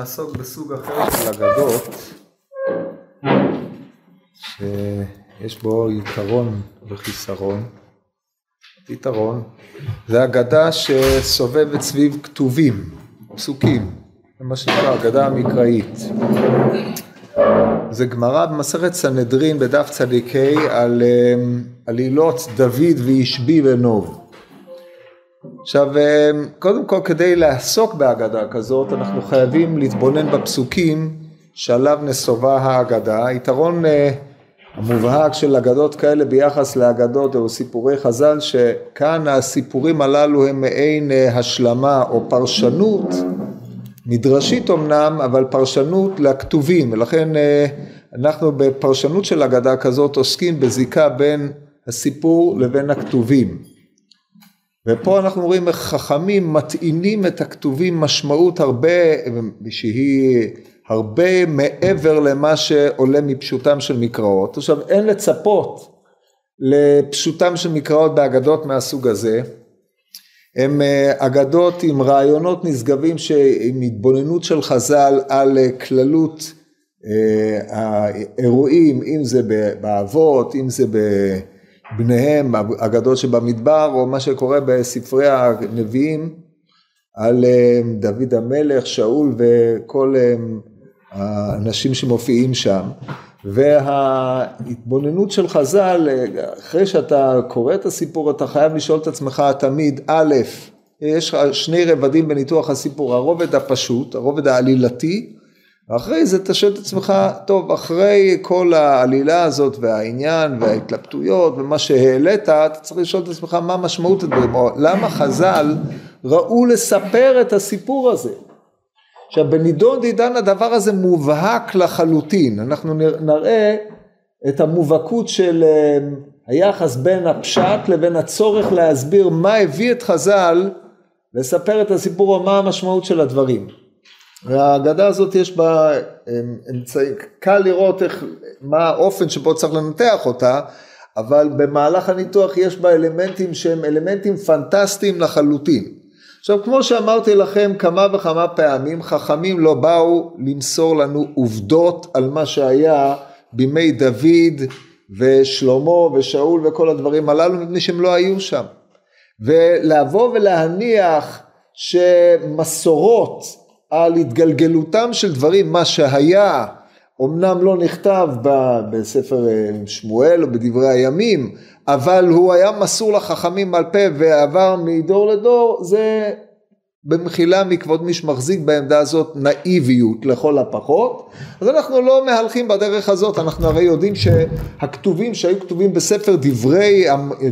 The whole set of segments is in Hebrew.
נעסוק בסוג אחר של אגדות, שיש בו יתרון וחיסרון. יתרון, זה אגדה שסובבת סביב כתובים, פסוקים, זה מה שנקרא אגדה המקראית. זה גמרא במסכת סנהדרין בדף צדיק ה' על אמ, עלילות דוד וישבי ונוב. עכשיו, אמ, קודם כל כדי לעסוק בהגדה כזאת, אנחנו חייבים להתבונן בפסוקים שעליו נסובה ההגדה. היתרון אה, המובהק של אגדות כאלה ביחס לאגדות או סיפורי חז"ל, שכאן הסיפורים הללו הם מעין אה, השלמה או פרשנות, מדרשית אמנם, אבל פרשנות לכתובים, ולכן אה, אנחנו בפרשנות של אגדה כזאת עוסקים בזיקה בין הסיפור לבין הכתובים. ופה אנחנו רואים איך חכמים מטעינים את הכתובים משמעות הרבה, שהיא הרבה מעבר למה שעולה מפשוטם של מקראות. עכשיו אין לצפות לפשוטם של מקראות באגדות מהסוג הזה. הם אה, אגדות עם רעיונות נשגבים עם התבוננות של חז"ל על אה, כללות אה, האירועים, אם זה באבות, אם זה בבניהם, אגדות שבמדבר, או מה שקורה בספרי הנביאים על דוד המלך, שאול וכל האנשים שמופיעים שם, וההתבוננות של חז"ל, אחרי שאתה קורא את הסיפור אתה חייב לשאול את עצמך תמיד, א', יש שני רבדים בניתוח הסיפור, הרובד הפשוט, הרובד העלילתי, ואחרי זה אתה שואל את עצמך, טוב, אחרי כל העלילה הזאת והעניין וההתלבטויות ומה שהעלית, אתה צריך לשאול את עצמך מה משמעות הדברים, או למה חז"ל ראו לספר את הסיפור הזה. עכשיו בנידון דידן הדבר הזה מובהק לחלוטין, אנחנו נראה את המובהקות של אה, היחס בין הפשט לבין הצורך להסביר מה הביא את חז"ל לספר את הסיפור או מה המשמעות של הדברים. והאגדה הזאת יש בה אמצעים, קל לראות איך, מה האופן שבו צריך לנתח אותה, אבל במהלך הניתוח יש בה אלמנטים שהם אלמנטים פנטסטיים לחלוטין. עכשיו כמו שאמרתי לכם כמה וכמה פעמים חכמים לא באו למסור לנו עובדות על מה שהיה בימי דוד ושלמה ושאול וכל הדברים הללו מפני שהם לא היו שם ולבוא ולהניח שמסורות על התגלגלותם של דברים מה שהיה אמנם לא נכתב בספר אה, שמואל או בדברי הימים אבל הוא היה מסור לחכמים על פה ועבר מדור לדור, זה במחילה מכבוד מי שמחזיק בעמדה הזאת נאיביות לכל הפחות. אז אנחנו לא מהלכים בדרך הזאת, אנחנו הרי יודעים שהכתובים שהיו כתובים בספר דברי,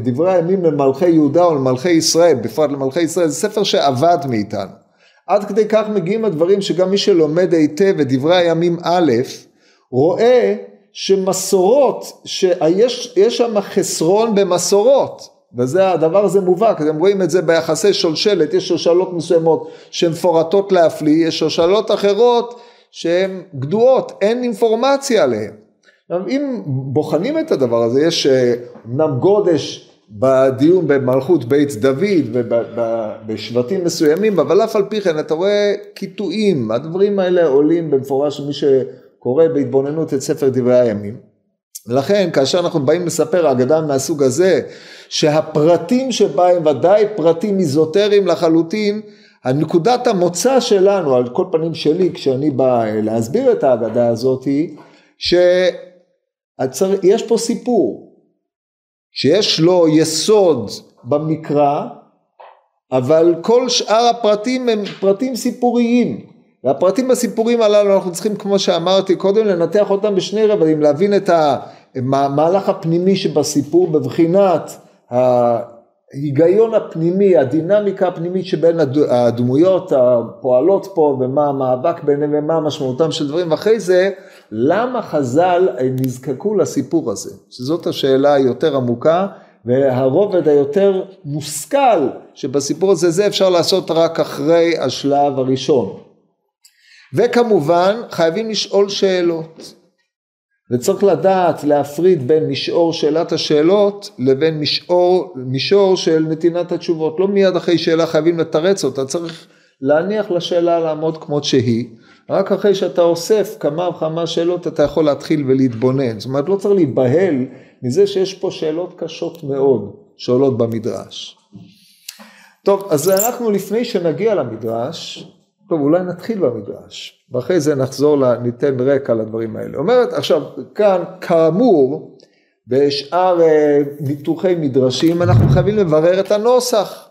דברי הימים למלכי יהודה או למלכי ישראל, בפרט למלכי ישראל, זה ספר שאבד מאיתנו. עד כדי כך מגיעים הדברים שגם מי שלומד היטב את דברי הימים א', רואה שמסורות, שיש שם חסרון במסורות, וזה הדבר הזה מובהק, אתם רואים את זה ביחסי שולשלת, יש שושלות מסוימות שהן מפורטות להפליא, יש שושלות אחרות שהן גדועות, אין אינפורמציה עליהן. אם בוחנים את הדבר הזה, יש אה, אמנם גודש בדיון במלכות בית דוד ובשבטים מסוימים, אבל אף על פי כן אתה רואה קיטועים, הדברים האלה עולים במפורש מי ש... קורא בהתבוננות את ספר דברי הימים. ולכן כאשר אנחנו באים לספר אגדה מהסוג הזה, שהפרטים שבה הם ודאי פרטים איזוטריים לחלוטין, הנקודת המוצא שלנו, על כל פנים שלי, כשאני בא להסביר את האגדה הזאת, שיש פה סיפור, שיש לו יסוד במקרא, אבל כל שאר הפרטים הם פרטים סיפוריים. והפרטים בסיפורים הללו אנחנו צריכים כמו שאמרתי קודם לנתח אותם בשני רבדים להבין את המהלך הפנימי שבסיפור בבחינת ההיגיון הפנימי הדינמיקה הפנימית שבין הדמויות הפועלות פה ומה המאבק ביניהם ומה משמעותם של דברים ואחרי זה למה חז"ל נזקקו לסיפור הזה שזאת השאלה היותר עמוקה והרובד היותר מושכל שבסיפור הזה זה אפשר לעשות רק אחרי השלב הראשון וכמובן חייבים לשאול שאלות וצריך לדעת להפריד בין משעור שאלת השאלות לבין משעור, מישור של נתינת התשובות. לא מיד אחרי שאלה חייבים לתרץ אותה, צריך להניח לשאלה לעמוד כמות שהיא. רק אחרי שאתה אוסף כמה וכמה שאלות אתה יכול להתחיל ולהתבונן. זאת אומרת, לא צריך להיבהל מזה שיש פה שאלות קשות מאוד שעולות במדרש. טוב, אז אנחנו לפני שנגיע למדרש, טוב, אולי נתחיל במדרש, ואחרי זה נחזור, ניתן רקע לדברים האלה. אומרת, עכשיו, כאן, כאמור, בשאר אה, ניתוחי מדרשים, אנחנו חייבים לברר את הנוסח.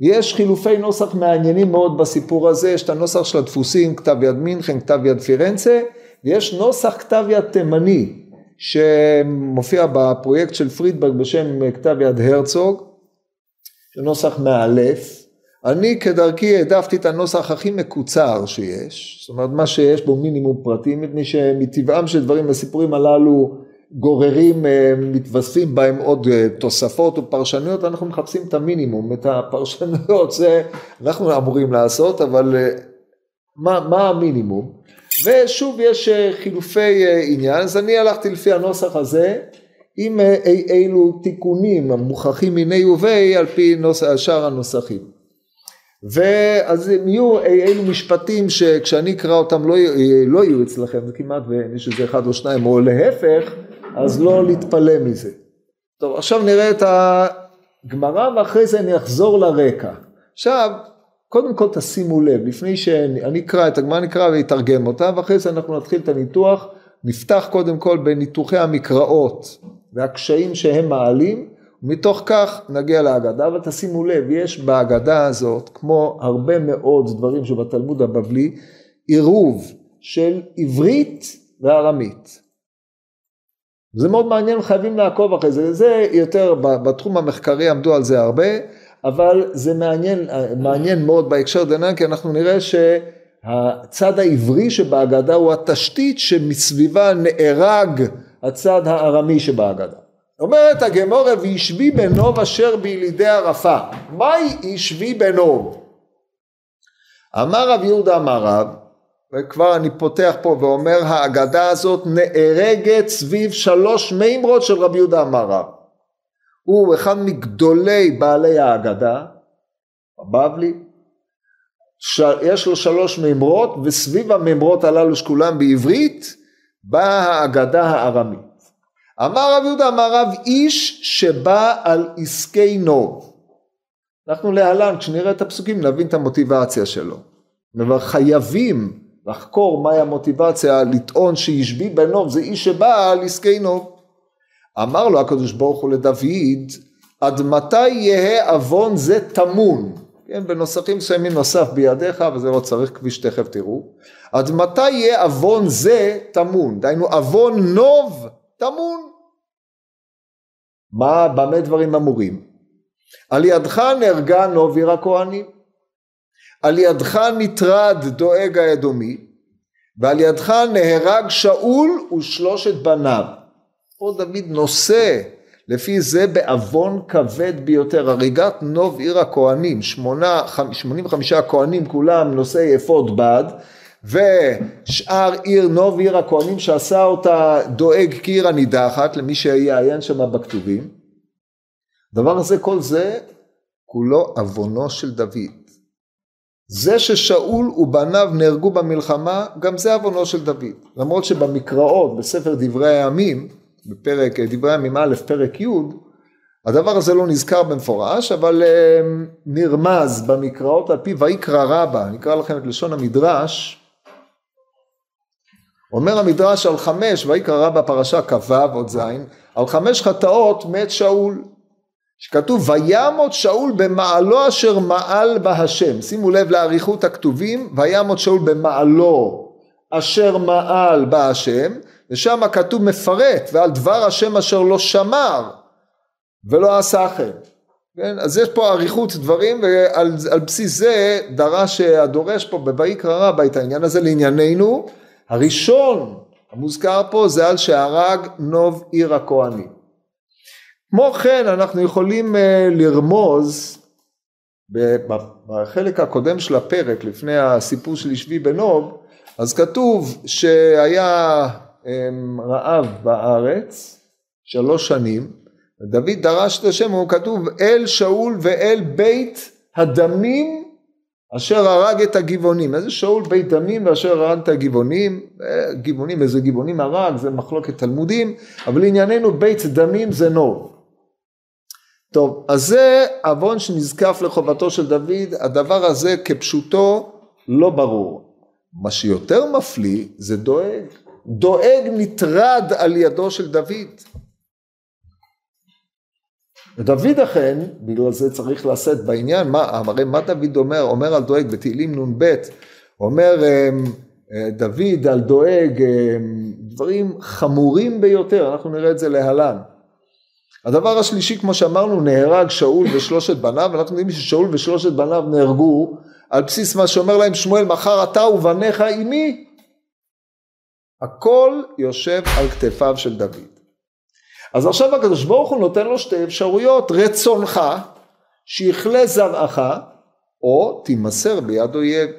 יש חילופי נוסח מעניינים מאוד בסיפור הזה, יש את הנוסח של הדפוסים, כתב יד מינכן, כתב יד פירנצה, ויש נוסח כתב יד תימני, שמופיע בפרויקט של פרידברג בשם כתב יד הרצוג, נוסח מאלף. אני כדרכי העדפתי את הנוסח הכי מקוצר שיש, זאת אומרת מה שיש בו מינימום פרטים, מפני שמטבעם של דברים הסיפורים הללו גוררים, אה, מתווספים בהם עוד אה, תוספות ופרשנויות, אנחנו מחפשים את המינימום, את הפרשנויות, זה אנחנו אמורים לעשות, אבל אה, מה, מה המינימום? ושוב יש חילופי עניין, אז אני הלכתי לפי הנוסח הזה, עם אי אילו תיקונים המוכחים מיני ובי על פי נוס, שאר הנוסחים. ואז הם יהיו אי אילו משפטים שכשאני אקרא אותם לא, לא יהיו אצלכם, זה כמעט ויש איזה אחד או שניים, או להפך, אז לא להתפלא מזה. טוב, עכשיו נראה את הגמרא ואחרי זה אני אחזור לרקע. עכשיו, קודם כל תשימו לב, לפני שאני אקרא את הגמרא, נקרא ואתרגם אותה, ואחרי זה אנחנו נתחיל את הניתוח, נפתח קודם כל בניתוחי המקראות והקשיים שהם מעלים, ומתוך כך נגיע להגדה, ותשימו לב, יש בהגדה הזאת, כמו הרבה מאוד דברים שבתלמוד הבבלי, עירוב של עברית וארמית. זה מאוד מעניין, חייבים לעקוב אחרי זה. זה יותר, בתחום המחקרי עמדו על זה הרבה, אבל זה מעניין, מעניין מאוד בהקשר דנן, כי אנחנו נראה שהצד העברי שבהגדה הוא התשתית שמסביבה נהרג הצד הארמי שבהגדה. אומרת הגמורה וישבי בנוב אשר בילידי ערפה. מהי ישבי בנוב? אמר רב יהודה אמר רב וכבר אני פותח פה ואומר האגדה הזאת נהרגת סביב שלוש מימרות של רבי יהודה אמר רב. הוא אחד מגדולי בעלי האגדה, הבבלי. יש לו שלוש מימרות וסביב המימרות הללו שכולם בעברית באה האגדה הארמית. אמר רב יהודה אמר רב איש שבא על עסקי נוב. אנחנו להלן כשנראה את הפסוקים נבין את המוטיבציה שלו. אבל חייבים לחקור מהי המוטיבציה לטעון שישבי בנוב זה איש שבא על עסקי נוב. אמר לו הקדוש ברוך הוא לדוד עד מתי יהא עוון זה טמון כן, בנוסחים מסוימים נוסף בידיך, וזה לא צריך כפי שתכף תראו. עד מתי יהיה עוון זה טמון? דהיינו עוון נוב טמון. מה, במה דברים אמורים? על ידך נהרגה נוב עיר הכהנים. על ידך נטרד דואג האדומי, ועל ידך נהרג שאול ושלושת בניו. פה דוד נושא לפי זה בעוון כבד ביותר, הריגת נוב עיר הכהנים, שמונים וחמישה כהנים כולם נושאי אפוד בד, ושאר עיר נוב עיר הכהנים שעשה אותה דואג כעיר הנידחת למי שיעיין שם בכתובים. דבר הזה, כל זה כולו עוונו של דוד. זה ששאול ובניו נהרגו במלחמה, גם זה עוונו של דוד. למרות שבמקראות, בספר דברי הימים, בפרק, דברי הימים א', פרק י', הדבר הזה לא נזכר במפורש, אבל אה, נרמז במקראות על פי ויקרא רבה, אני אקרא לכם את לשון המדרש. אומר המדרש על חמש, ויקרא רבה פרשה כ"ו עוד ז', על חמש חטאות מת שאול. שכתוב וימות שאול במעלו אשר מעל בה השם. שימו לב לאריכות הכתובים וימות שאול במעלו אשר מעל בה השם ושם כתוב מפרט ועל דבר השם אשר לא שמר ולא עשה כן. כן אז יש פה אריכות דברים ועל בסיס זה דרש הדורש פה בויקרא רבה את העניין הזה לענייננו. הראשון המוזכר פה זה על שהרג נוב עיר הכהנים כמו כן אנחנו יכולים אה, לרמוז בחלק הקודם של הפרק לפני הסיפור של ישבי בנוב אז כתוב שהיה אמ, רעב בארץ שלוש שנים דוד דרש את השם הוא כתוב אל שאול ואל בית הדמים אשר הרג את הגבעונים. איזה שאול בית דמים ואשר הרג את הגבעונים, אה, גבעונים, איזה גבעונים הרג, זה מחלוקת תלמודים, אבל ענייננו בית דמים זה נוב. טוב, אז זה עוון שנזקף לחובתו של דוד, הדבר הזה כפשוטו לא ברור. מה שיותר מפליא זה דואג. דואג נטרד על ידו של דוד. ודוד אכן, בגלל זה צריך לשאת בעניין, מה, הרי מה דוד אומר? אומר על דואג בתהילים נ"ב, אומר אמ, אה, דוד על דואג אמ, דברים חמורים ביותר, אנחנו נראה את זה להלן. הדבר השלישי, כמו שאמרנו, נהרג שאול ושלושת בניו, ואנחנו יודעים ששאול ושלושת בניו נהרגו על בסיס מה שאומר להם שמואל, מחר אתה ובניך עימי. הכל יושב על כתפיו של דוד. אז עכשיו הקדוש ברוך הוא נותן לו שתי אפשרויות, רצונך שיכלה זרעך או תימסר ביד אויב.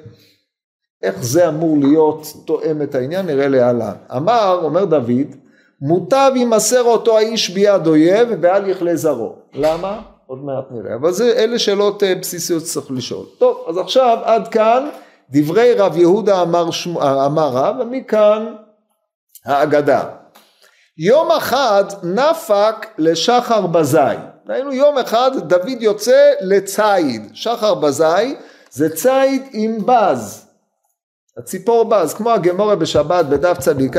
איך זה אמור להיות תואם את העניין נראה להלן. אמר, אומר דוד, מוטב יימסר אותו האיש ביד אויב ואל יכלה זרעו. למה? עוד מעט נראה. אבל זה, אלה שאלות אה, בסיסיות שצריך לשאול. טוב, אז עכשיו עד כאן דברי רב יהודה אמר, שמו, אמר רב, ומכאן האגדה. יום אחד נפק לשחר בזי. ראינו יום אחד דוד יוצא לציד. שחר בזי זה ציד עם בז. הציפור בז, כמו הגמורה בשבת בדף צדיק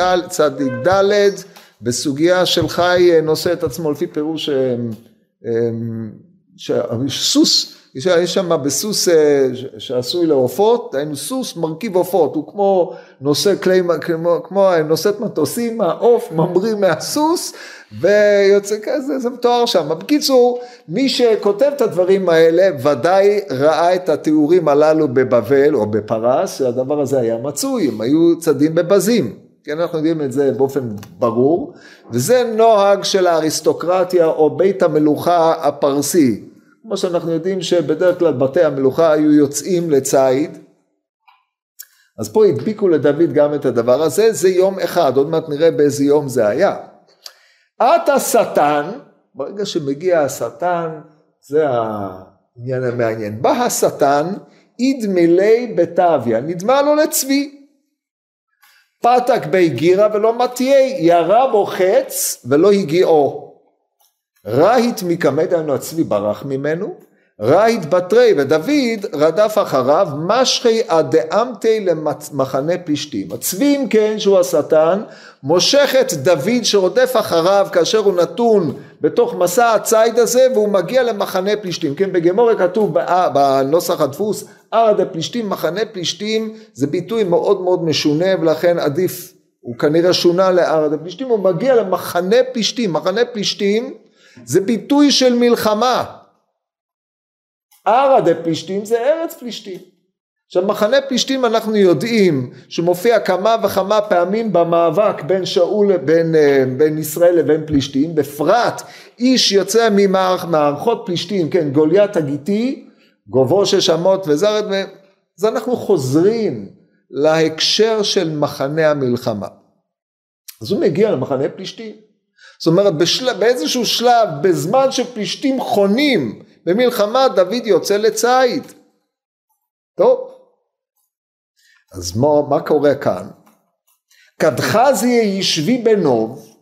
ד' בסוגיה של חי נושא את עצמו לפי פירוש שסוס יש שם בסוס אה, שעשוי לעופות, היינו סוס מרכיב עופות, הוא כמו נושא כלי, כמו, כמו נושאת מטוסים, העוף ממריא מהסוס ויוצא כזה, זה מתואר שם. בקיצור, מי שכותב את הדברים האלה ודאי ראה את התיאורים הללו בבבל או בפרס, שהדבר הזה היה מצוי, הם היו צדים בבזים. כן, אנחנו יודעים את זה באופן ברור, וזה נוהג של האריסטוקרטיה או בית המלוכה הפרסי. כמו שאנחנו יודעים שבדרך כלל בתי המלוכה היו יוצאים לציד, אז פה הדביקו לדוד גם את הדבר הזה, זה יום אחד, עוד מעט נראה באיזה יום זה היה. את השטן, ברגע שמגיע השטן, זה העניין המעניין, בא השטן, אידמילי בתוויה, נדמה לו לצבי. פתק בי גירה ולא מתיי, ירה בו חץ ולא הגיעו. רהיט מקמד היינו הצבי ברח ממנו, רהיט בתרי ודוד רדף אחריו משכי אדאמתי למחנה פלישתים. הצבי אם כן שהוא השטן מושך את דוד שרודף אחריו כאשר הוא נתון בתוך מסע הציד הזה והוא מגיע למחנה פלישתים. כן בגמורה כתוב בנוסח הדפוס ערד הפלישתים מחנה פלישתים זה ביטוי מאוד מאוד משונה ולכן עדיף הוא כנראה שונה לערד הפלישתים הוא מגיע למחנה פלישתים מחנה פלישתים זה ביטוי של מלחמה. ערא דה פלישתים זה ארץ פלישתים. עכשיו מחנה פלישתים אנחנו יודעים שמופיע כמה וכמה פעמים במאבק בין שאול בין, אה, בין ישראל לבין פלישתים. בפרט איש יוצא ממערכות פלישתים כן גוליית הגיתי גובהו שש אמות וזרת אז אנחנו חוזרים להקשר של מחנה המלחמה. אז הוא מגיע למחנה פלישתים. זאת אומרת בשל... באיזשהו שלב בזמן שפלישתים חונים במלחמה דוד יוצא לציד. טוב, אז מה, מה קורה כאן? קדחזי ישבי בנוב,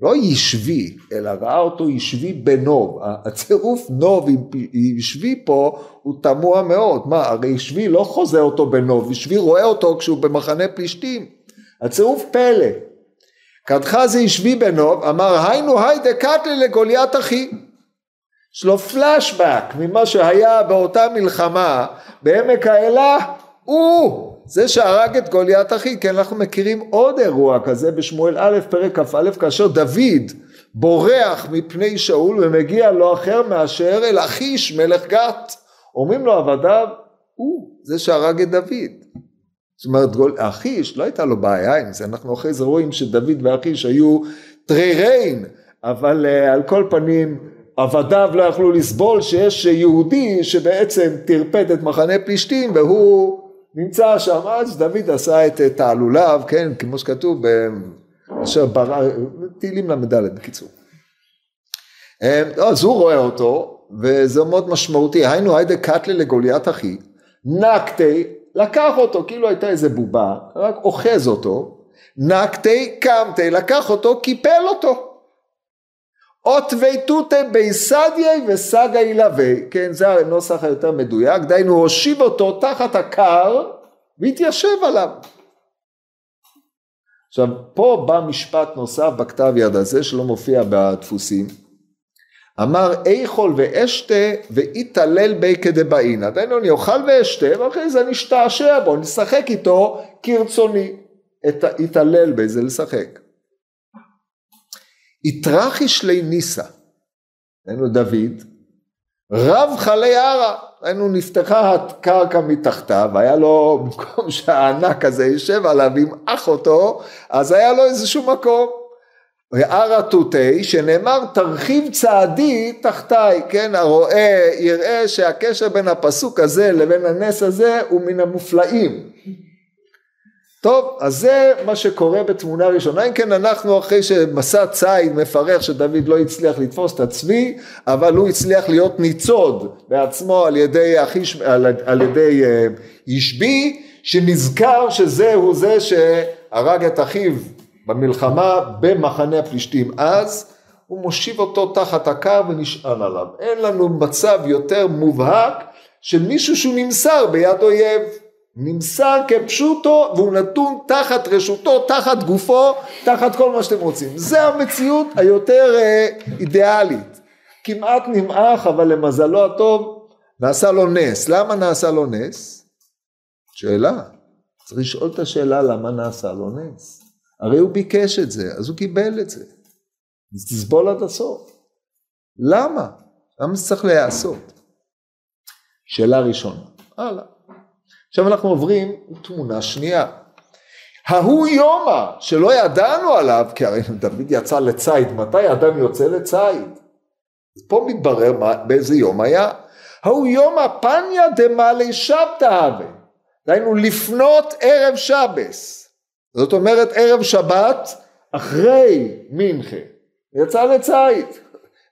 לא ישבי, אלא ראה אותו ישבי בנוב. הצירוף נוב עם ישבי פה הוא תמוה מאוד. מה, הרי ישבי לא חוזה אותו בנוב, ישבי רואה אותו כשהוא במחנה פלישתים. הצירוף פלא. קדחזי ישבי בנוב, אמר היינו היידה קטלי לגוליית אחי. יש לו פלשבק ממה שהיה באותה מלחמה בעמק האלה, הוא זה שהרג את גוליית אחי, כן אנחנו מכירים עוד אירוע כזה בשמואל א' פרק כ"א כאשר דוד בורח מפני שאול ומגיע לא אחר מאשר אל אחיש מלך גת. אומרים לו עבדיו, הוא זה שהרג את דוד. זאת אומרת, אחיש, לא הייתה לו בעיה עם זה, אנחנו אחרי זה רואים שדוד ואחיש היו טריריין, אבל uh, על כל פנים עבדיו לא יכלו לסבול שיש יהודי שבעצם טרפד את מחנה פלישתים והוא נמצא שם, אז דוד עשה את תעלוליו, כן, כמו שכתוב אשר ברא, תהילים ל"ד בקיצור. אה, אז הוא רואה אותו, וזה מאוד משמעותי, היינו היידה קטלה לגוליית אחי, נקטי, לקח אותו, כאילו הייתה איזה בובה, רק אוחז אותו, נקטי קמתי, לקח אותו, קיפל אותו. אות ויתותי בי סדיי וסגה ילווה, כן, זה הנוסח היותר מדויק, דהיינו הושיב אותו תחת הקר והתיישב עליו. עכשיו, פה בא משפט נוסף בכתב יד הזה שלא מופיע בדפוסים. אמר איכול ואשתה ויתעלל בי כדבעינא. דהיינו אני אוכל ואשתה ואחרי זה אני אשתעשע בו, נשחק איתו כרצוני. יתעלל בזה לשחק. יתרחיש לי ניסה, היינו דוד, רב חלי ערה, היינו נפתחה הקרקע מתחתיו, היה לו, במקום שהענק הזה יישב עליו וימעך אותו, אז היה לו איזשהו מקום. וערה תותי, שנאמר תרחיב צעדי תחתיי, כן, הרואה יראה שהקשר בין הפסוק הזה לבין הנס הזה הוא מן המופלאים. טוב, אז זה מה שקורה בתמונה ראשונה, אם כן אנחנו אחרי שמסע ציד מפרך שדוד לא הצליח לתפוס את הצבי, אבל הוא הצליח להיות ניצוד בעצמו על ידי, אחיש, על, על ידי uh, ישבי, שנזכר שזהו זה שהרג את אחיו במלחמה במחנה הפלישתים אז, הוא מושיב אותו תחת הקר ונשען עליו. אין לנו מצב יותר מובהק של מישהו שהוא נמסר ביד אויב. נמסר כפשוטו והוא נתון תחת רשותו, תחת גופו, תחת כל מה שאתם רוצים. זה המציאות היותר אה, אידיאלית. כמעט נמעך אבל למזלו הטוב נעשה לו נס. למה נעשה לו נס? שאלה. צריך לשאול את השאלה למה נעשה לו נס. הרי הוא ביקש את זה, אז הוא קיבל את זה. אז תסבול עד הסוף. למה? למה זה צריך להיעשות? שאלה ראשונה. הלאה. עכשיו אנחנו עוברים לתמונה שנייה. ההוא יומא שלא ידענו עליו, כי הרי דוד יצא לציד, מתי אדם יוצא לציד? פה מתברר מה, באיזה יום היה. ההוא יומא פניה דמאלי שבתא הווה. דהיינו לפנות ערב שבס. זאת אומרת ערב שבת אחרי מנחה. יצא לציד.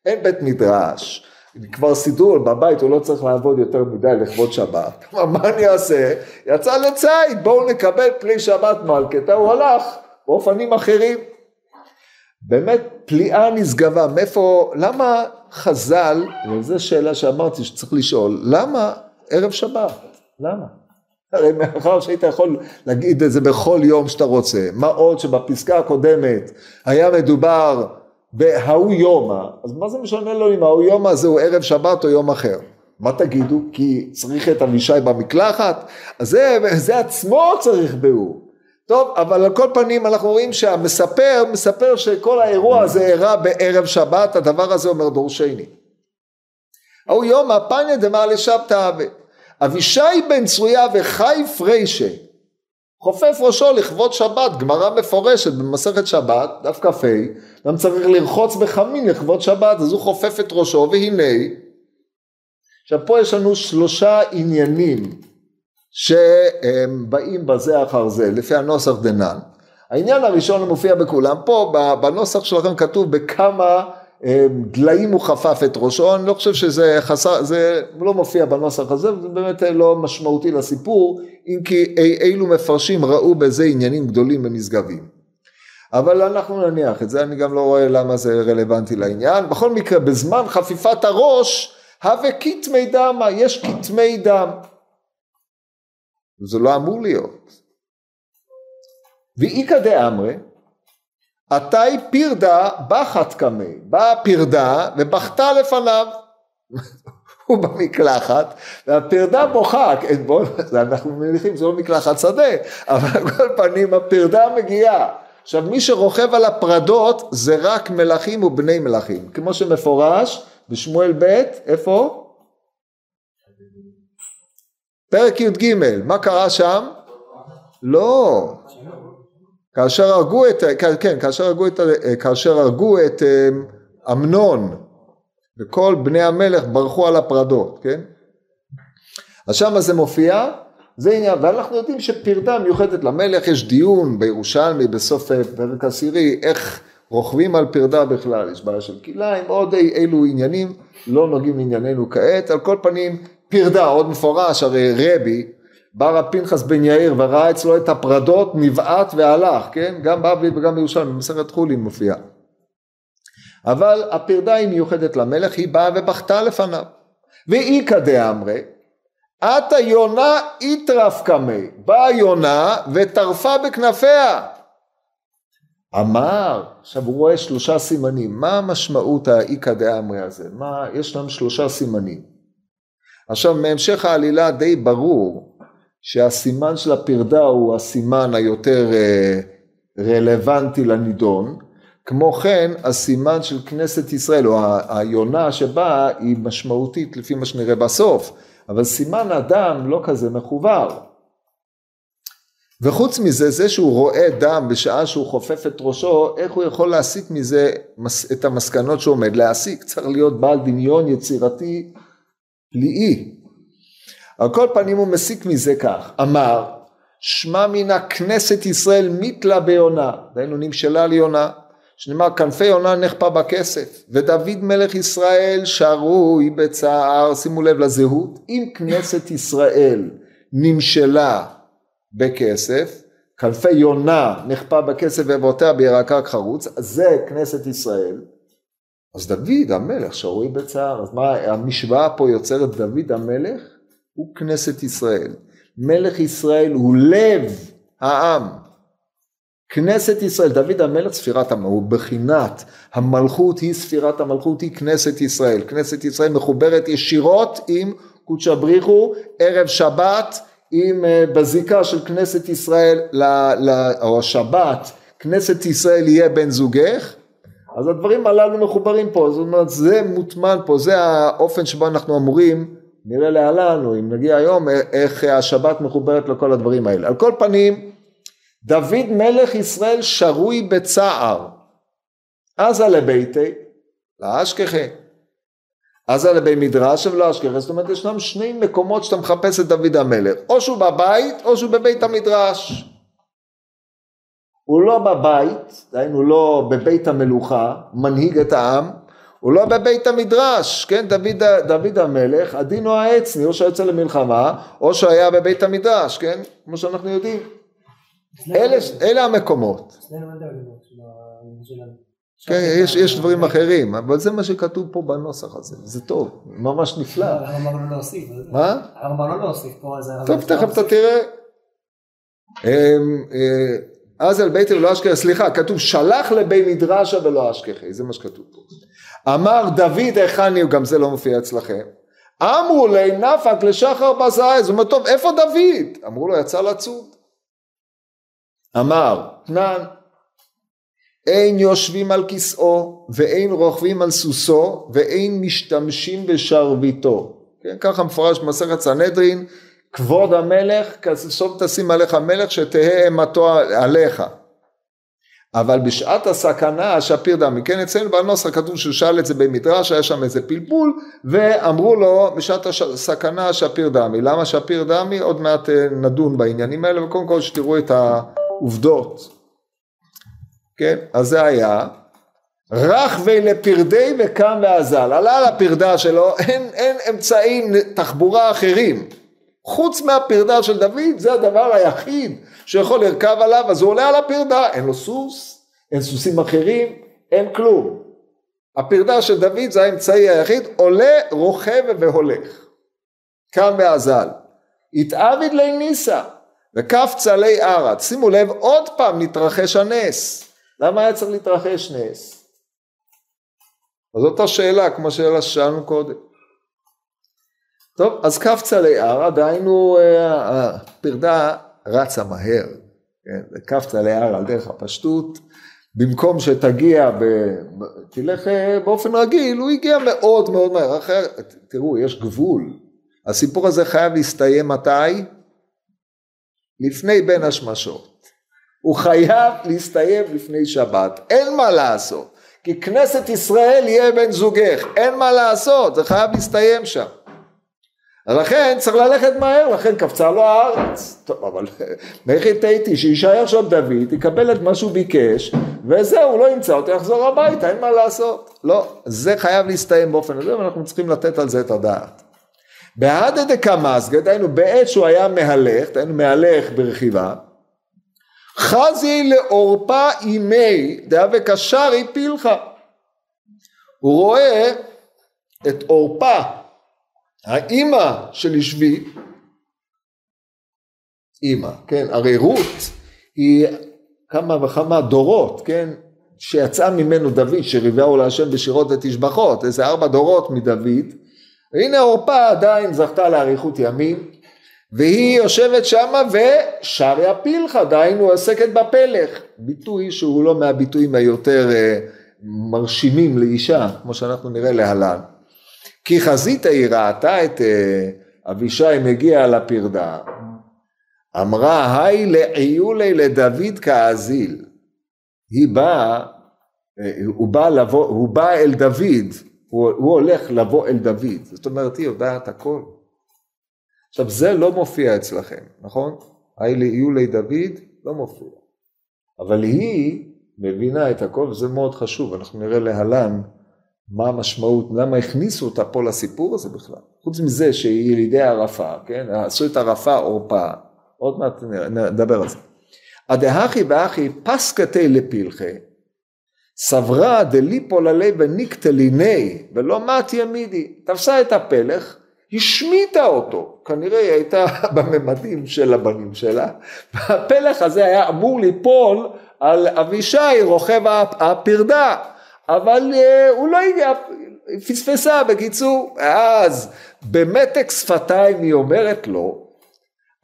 אין בית מדרש, כבר סידור בבית, הוא לא צריך לעבוד יותר מדי לכבוד שבת. מה אני אעשה? יצא לציד, בואו נקבל פלי שבת מלכתא, הוא הלך באופנים אחרים. באמת פליאה נשגבה, מאיפה, למה חז"ל, וזו שאלה שאמרתי שצריך לשאול, למה ערב שבת? למה? הרי מאחר שהיית יכול להגיד את זה בכל יום שאתה רוצה, מה עוד שבפסקה הקודמת היה מדובר וההוא יומא, אז מה זה משנה לו אם ההוא יומא הזה הוא ערב שבת או יום אחר? מה תגידו? כי צריך את אבישי במקלחת? אז זה, זה עצמו צריך ביאור. טוב, אבל על כל פנים אנחנו רואים שהמספר מספר שכל האירוע הזה אירע בערב שבת, הדבר הזה אומר דורשני. ההוא יומא פניה דמר לשבתא אבישי בן צרויה וחי פריישה חופף ראשו לכבוד שבת, גמרא מפורשת במסכת שבת, דף כ"ה, גם צריך לרחוץ בחמין לכבוד שבת, אז הוא חופף את ראשו, והנה, עכשיו פה יש לנו שלושה עניינים שהם באים בזה אחר זה, לפי הנוסח דנן. העניין הראשון המופיע בכולם, פה בנוסח שלכם כתוב בכמה דליים הוא חפף את ראשו, אני לא חושב שזה חסר, זה לא מופיע בנוסח הזה, זה באמת לא משמעותי לסיפור, אם כי אילו מפרשים ראו בזה עניינים גדולים במשגבים. אבל אנחנו נניח את זה, אני גם לא רואה למה זה רלוונטי לעניין. בכל מקרה, בזמן חפיפת הראש, הווה כתמי דמה, יש כתמי דם. זה לא אמור להיות. ואיכא דאמרי, עתי פירדה בחת קמי, באה פירדה ובכתה לפניו. הוא במקלחת והפרדה בוכה, בוא, אנחנו מניחים זה לא מקלחת שדה, אבל על כל פנים הפרדה מגיעה. עכשיו מי שרוכב על הפרדות זה רק מלכים ובני מלכים, כמו שמפורש בשמואל ב', איפה? פרק י"ג, מה קרה שם? לא, כאשר הרגו את, כן, כאשר הרגו את, כאשר הרגו את אמ, אמנון וכל בני המלך ברחו על הפרדות, כן? אז שמה זה מופיע, זה עניין, ואנחנו יודעים שפרדה מיוחדת למלך, יש דיון בירושלמי בסוף פרק עשירי, איך רוכבים על פרדה בכלל, יש בעיה של כליים, עוד אי, אילו עניינים, לא נוגעים לענייננו כעת, על כל פנים פרדה, עוד מפורש, הרי רבי, בא רב פנחס בן יאיר וראה אצלו את הפרדות, נבעט והלך, כן? גם בבלי וגם בירושלים, במסכת חולין מופיע. אבל הפרדה היא מיוחדת למלך, היא באה ובכתה לפניו. ואיכא דאמרי, עתה יונה איתרף קמי, באה יונה וטרפה בכנפיה. אמר, עכשיו הוא רואה שלושה סימנים, מה המשמעות האיכא דאמרי הזה? מה, יש לנו שלושה סימנים. עכשיו מהמשך העלילה די ברור שהסימן של הפרדה הוא הסימן היותר אה, רלוונטי לנידון, כמו כן הסימן של כנסת ישראל או היונה שבאה היא משמעותית לפי מה שנראה בסוף, אבל סימן אדם לא כזה מחובר. וחוץ מזה, זה שהוא רואה דם בשעה שהוא חופף את ראשו, איך הוא יכול להסיק מזה את המסקנות שהוא עומד להסיק? צריך להיות בעל דמיון יצירתי פליאי. על כל פנים הוא מסיק מזה כך, אמר, שמע מן הכנסת ישראל מתלה ביונה, דהיינו נמשלה ליונה, שנאמר כנפי יונה נחפה בכסף, ודוד מלך ישראל שרוי בצער, שימו לב לזהות, אם כנסת ישראל נמשלה בכסף, כנפי יונה נחפה בכסף ואבותיה בירקק חרוץ, זה כנסת ישראל, אז דוד המלך שרוי בצער, אז מה המשוואה פה יוצרת דוד המלך הוא כנסת ישראל, מלך ישראל הוא לב העם, כנסת ישראל, דוד המלך ספירת המלכות, הוא בחינת. המלכות היא ספירת המלכות היא כנסת ישראל, כנסת ישראל מחוברת ישירות עם קודשא בריחו ערב שבת עם אה, בזיקה של כנסת ישראל ל, ל, או השבת כנסת ישראל יהיה בן זוגך. אז הדברים הללו מחוברים פה. זאת אומרת זה מוטמן פה. זה האופן שבו אנחנו אמורים נראה להלן או אם נגיע היום איך השבת מחוברת לכל הדברים האלה על כל פנים דוד מלך ישראל שרוי בצער. עזה לביתי, לאשכחי. עזה לבי מדרש ולא אשכחי, זאת אומרת ישנם שני מקומות שאתה מחפש את דוד המלך, או שהוא בבית או שהוא בבית המדרש. הוא לא בבית, דהיינו לא בבית המלוכה, מנהיג את העם, הוא לא בבית המדרש, כן, דוד, דוד המלך, הדין הוא העצני, או שיוצא למלחמה, או שהיה בבית המדרש, כן, כמו שאנחנו יודעים. אלה, אלה המקומות. כן, יש, יש דברים אחרים, אבל זה מה שכתוב פה בנוסח הזה, זה טוב, ממש נפלא. אמרנו להוסיף. מה? אמרנו להוסיף פה, אז... טוב, תכף אתה תראה. אז אל ביתי ולא אשכחי, סליחה, כתוב שלח לבי מדרשה ולא אשכחי, זה מה שכתוב פה. אמר דוד היכן הוא, גם זה לא מופיע אצלכם. אמרו לי נפק לשחר בזייז, הוא אומר טוב איפה דוד? אמרו לו יצא לצוד. אמר תנן אין יושבים על כיסאו ואין רוכבים על סוסו ואין משתמשים בשרביטו כן, ככה מפורש במסכת סנהדרין כבוד המלך כסוף תשים עליך מלך שתהא אימתו עליך אבל בשעת הסכנה שפיר דמי, כן אצלנו בנוסח כתוב שהוא שאל את זה במדרש, היה שם איזה פלפול, ואמרו לו בשעת הסכנה שפיר דמי, למה שפיר דמי? עוד מעט אה, נדון בעניינים האלה, וקודם כל שתראו את ה... עובדות. כן, אז זה היה. רחבי לפרדי וקם ואזל, עלה על הפרדה שלו, אין, אין אמצעים תחבורה אחרים. חוץ מהפרדה של דוד, זה הדבר היחיד שיכול לרכב עליו, אז הוא עולה על הפרדה, אין לו סוס, אין סוסים אחרים, אין כלום. הפרדה של דוד זה האמצעי היחיד, עולה, רוכב והולך. קם ואזל. התעביד לי ניסה, וכף צלי ארד. שימו לב, עוד פעם נתרחש הנס. למה היה צריך להתרחש נס? אז זאת השאלה, כמו שאלה ששאלנו קודם. טוב, אז צלי ארד, דהיינו אה, הפרדה רצה מהר, כן? כף צלי ארד דרך הפשטות, במקום שתגיע, ב... תלך אה, באופן רגיל, הוא הגיע מאוד מאוד מהר, אחר, תראו, יש גבול. הסיפור הזה חייב להסתיים מתי? לפני בין השמשות. הוא חייב להסתיים לפני שבת, אין מה לעשות. כי כנסת ישראל יהיה בן זוגך, אין מה לעשות, זה חייב להסתיים שם. לכן צריך ללכת מהר, לכן קפצה לו הארץ. טוב, אבל איך תהיתי שיישאר שם דוד, יקבל את מה שהוא ביקש, וזהו, הוא לא ימצא אותו, יחזור הביתה, אין מה לעשות. לא, זה חייב להסתיים באופן הזה, ואנחנו צריכים לתת על זה את הדעת. בהדה דקמסגה, דהיינו בעת שהוא היה מהלך, דהיינו מהלך ברכיבה, חזי לעורפה אימי דהווה קשרי פילחה. הוא רואה את עורפה, האימא של ישבי, אימא, כן, הרי רות היא כמה וכמה דורות, כן, שיצא ממנו דוד, שריבהו להשם בשירות ותשבחות, איזה ארבע דורות מדוד, והנה עורפה עדיין זכתה לאריכות ימים, והיא יושבת שמה ושריה פילחה, דהיינו עוסקת בפלך, ביטוי שהוא לא מהביטויים היותר אה, מרשימים לאישה, כמו שאנחנו נראה להלן. כי חזית היא ראתה את אה, אבישי מגיע לפרדה, אמרה היי לעיולי לדוד כאזיל. היא באה, אה, הוא בא, לבוא, הוא בא אל דוד, הוא, הוא הולך לבוא אל דוד, זאת אומרת היא יודעת הכל. עכשיו זה לא מופיע אצלכם, נכון? היי לעיולי דוד לא מופיע. אבל היא מבינה את הכל וזה מאוד חשוב, אנחנו נראה להלן מה המשמעות, למה הכניסו אותה פה לסיפור הזה בכלל. חוץ מזה שהיא ילידי ערפה, כן? עשו את ערפה עורפה, עוד מעט נדבר על זה. הדהכי ואחי פסקתי לפלחי, סברה דליפול עלי וניקטליני ולא מת ימידי, תפסה את הפלך, השמיטה אותו, כנראה היא הייתה בממדים של הבנים שלה, והפלך הזה היה אמור ליפול על אבישי רוכב הפרדה, אבל אה, הוא לא הגיע, פספסה בקיצור, אז במתק שפתיים היא אומרת לו,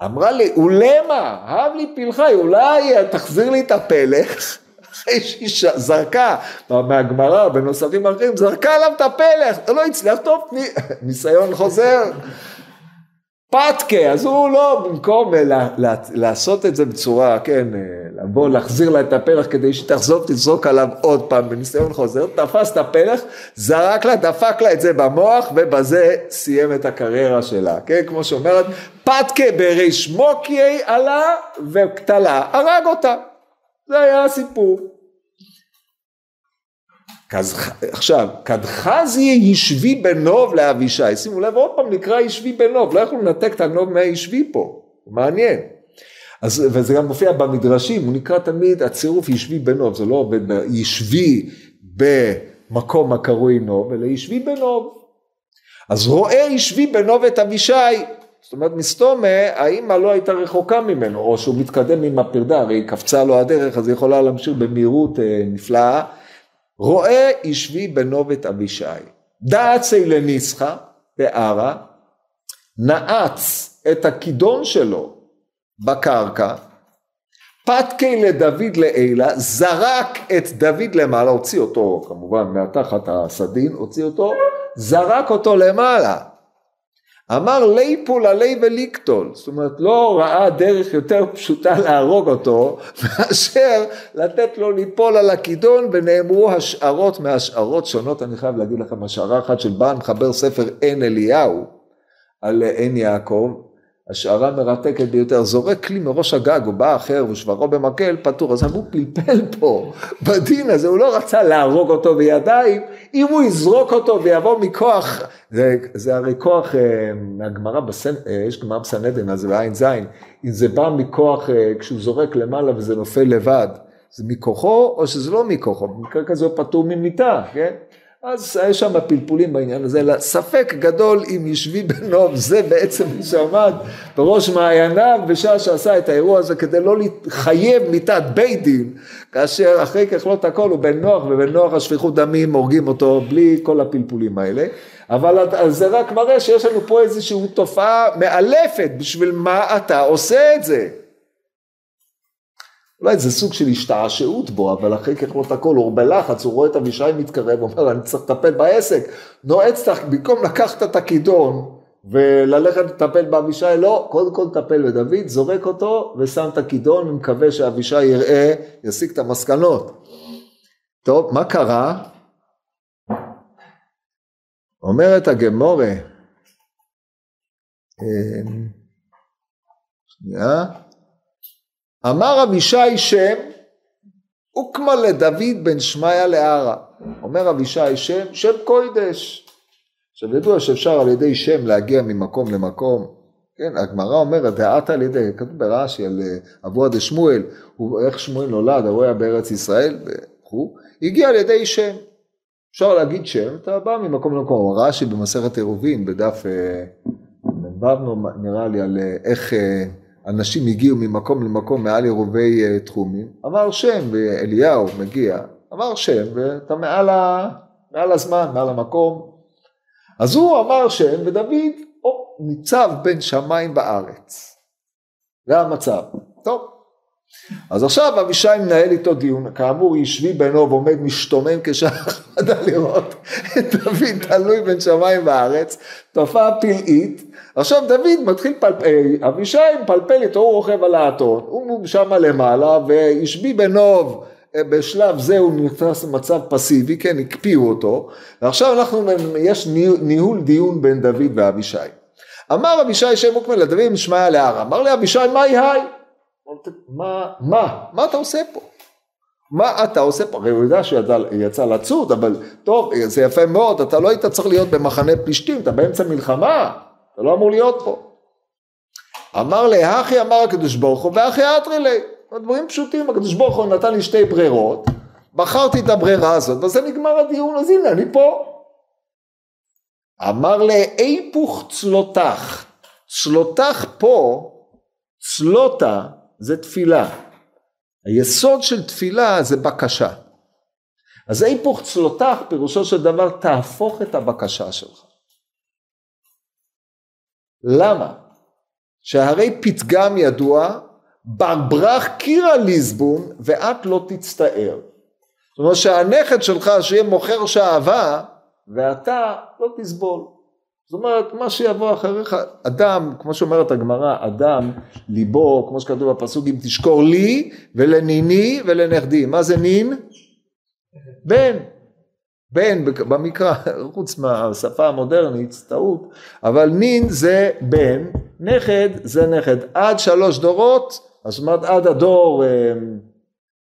אמרה לי, אולמה, אהב לי פלחי, אולי תחזיר לי את הפלך, אחרי שהיא זרקה מהגמרא בנוסחים אחרים, זרקה עליו את הפלך, לא הצליח, טוב, ניסיון חוזר. פתקה, אז הוא לא, במקום לעשות את זה בצורה, כן, לבוא, להחזיר לה את הפלח כדי שתחזור, תזרוק עליו עוד פעם בניסיון חוזר, תפס את הפלח, זרק לה, דפק לה את זה במוח, ובזה סיים את הקריירה שלה, כן, כמו שאומרת, פתקה בריש מוקיי עלה וקטלה, הרג אותה, זה היה הסיפור. עכשיו, כדחזי ישבי בנוב לאבישי, שימו לב עוד פעם נקרא ישבי בנוב, לא יכולו לנתק את הנוב מהישבי פה, מעניין. אז, וזה גם מופיע במדרשים, הוא נקרא תמיד הצירוף ישבי בנוב, זה לא עובד בישבי במקום הקרוי נוב, אלא ישבי בנוב. אז רואה ישבי בנוב את אבישי, זאת אומרת מסתומה, האמא לא הייתה רחוקה ממנו, או שהוא מתקדם עם הפרדה, הרי קפצה לו הדרך, אז היא יכולה להמשיך במהירות אה, נפלאה. רואה ישבי בנוב את אבישי, דעצי לניסחה, בערה, נעץ את הכידון שלו בקרקע, פתקי לדוד לעילה, זרק את דוד למעלה, הוציא אותו כמובן מהתחת הסדין, הוציא אותו, זרק אותו למעלה. אמר ליפול עלי וליקטול, זאת אומרת לא ראה דרך יותר פשוטה להרוג אותו מאשר לתת לו ליפול על הכידון ונאמרו השערות מהשערות שונות, אני חייב להגיד לכם השערה אחת של בא מחבר ספר עין אליהו על עין יעקב, השערה מרתקת ביותר, זורק כלי מראש הגג, הוא בא אחר ושברו במקל, פטור, אז הוא פלפל פה בדין הזה, הוא לא רצה להרוג אותו בידיים, אם הוא יזרוק אותו ויבוא מכוח, זה, זה הרי כוח אה, מהגמרא, בסנ... אה, יש גמרא בסנדן, אז זה בעין זין, אם זה בא מכוח, אה, כשהוא זורק למעלה וזה נופל לבד, זה מכוחו או שזה לא מכוחו, במקרה כזה הוא פטור ממיתה, כן? אז יש שם פלפולים בעניין הזה, אלא ספק גדול אם ישבי בנוב, זה בעצם מי שעמד בראש מעייניו בשעה שעשה את האירוע הזה כדי לא לחייב מיתת בית דין, כאשר אחרי ככלות הכל הוא בן נוח ובן נוח השפיכות דמים הורגים אותו בלי כל הפלפולים האלה, אבל זה רק מראה שיש לנו פה איזושהי תופעה מאלפת, בשביל מה אתה עושה את זה? אולי זה סוג של השתעשעות בו, אבל אחרי ככלות הכל, הוא בלחץ, הוא רואה את אבישי מתקרב, אומר, אני צריך לטפל בעסק. נועץ, במקום לקחת את הכידון וללכת לטפל באבישי, לא, קודם כל טפל בדוד, זורק אותו ושם את הכידון, ומקווה שאבישי יראה, יסיק את המסקנות. טוב, מה קרה? אומרת הגמורה, אמ, שנייה, אמר אבישי שם, הוקמה לדוד בן שמעיה לערה. אומר אבישי שם, שם קוידש. עכשיו ידוע שאפשר על ידי שם להגיע ממקום למקום, כן, הגמרא אומרת, דעת על ידי, כתוב ברש"י על אה, אבוה דשמואל, איך שמואל נולד, הוא היה בארץ ישראל וכו', הגיע על ידי שם. אפשר להגיד שם, אתה בא ממקום למקום, רש"י במסכת עירובין, בדף מ"ו נראה לי, על איך אנשים הגיעו ממקום למקום מעל עירובי אה, תחומים, אמר שם ואליהו מגיע, אמר שם ואתה מעל, ה... מעל הזמן, מעל המקום. אז הוא אמר שם ודוד או, ניצב בין שמיים בארץ. זה המצב. טוב. אז עכשיו אבישי מנהל איתו דיון, כאמור ישבי בינו ועומד משתומם כשחדה לראות את דוד תלוי בין שמיים בארץ, תופעה פלאית, עכשיו דוד מתחיל, פל... אה, אבישי מפלפל איתו, הוא רוכב על האתון, הוא שמה למעלה, וישבי בנוב, אה, בשלב זה הוא נכנס למצב פסיבי, כן, הקפיאו אותו, ועכשיו אנחנו, יש ניהול דיון בין דוד ואבישי. אמר אבישי שם מוקמן לדוד משמעיה להר, אמר לאבישי מהי היי? מה, מה, מה אתה עושה פה? מה אתה עושה פה? הרי הוא יודע שהוא יצא לצוד, אבל טוב, זה יפה מאוד, אתה לא היית צריך להיות במחנה פלישתים, אתה באמצע מלחמה. אתה לא אמור להיות פה. אמר להכי אמר הקדוש ברוך הוא והכי אתרי לי. דברים פשוטים, הקדוש ברוך הוא נתן לי שתי ברירות, בחרתי את הברירה הזאת, וזה נגמר הדיון, אז הנה אני פה. אמר לאיפוך צלותך, צלותך פה, צלותה זה תפילה. היסוד של תפילה זה בקשה. אז איפוך צלותך פירושו של דבר תהפוך את הבקשה שלך. למה? שהרי פתגם ידוע, ברברח קירה ליסבון ואת לא תצטער. זאת אומרת שהנכד שלך שיהיה מוכר שעווה ואתה לא תסבול. זאת אומרת, מה שיבוא אחריך, אדם, כמו שאומרת הגמרא, אדם, ליבו, כמו שכתוב בפסוק, אם תשקור לי ולניני ולנכדי. מה זה נין? בן. בן במקרא, חוץ מהשפה המודרנית, טעות, אבל נין זה בן, נכד זה נכד. עד שלוש דורות, זאת אומרת עד הדור אה,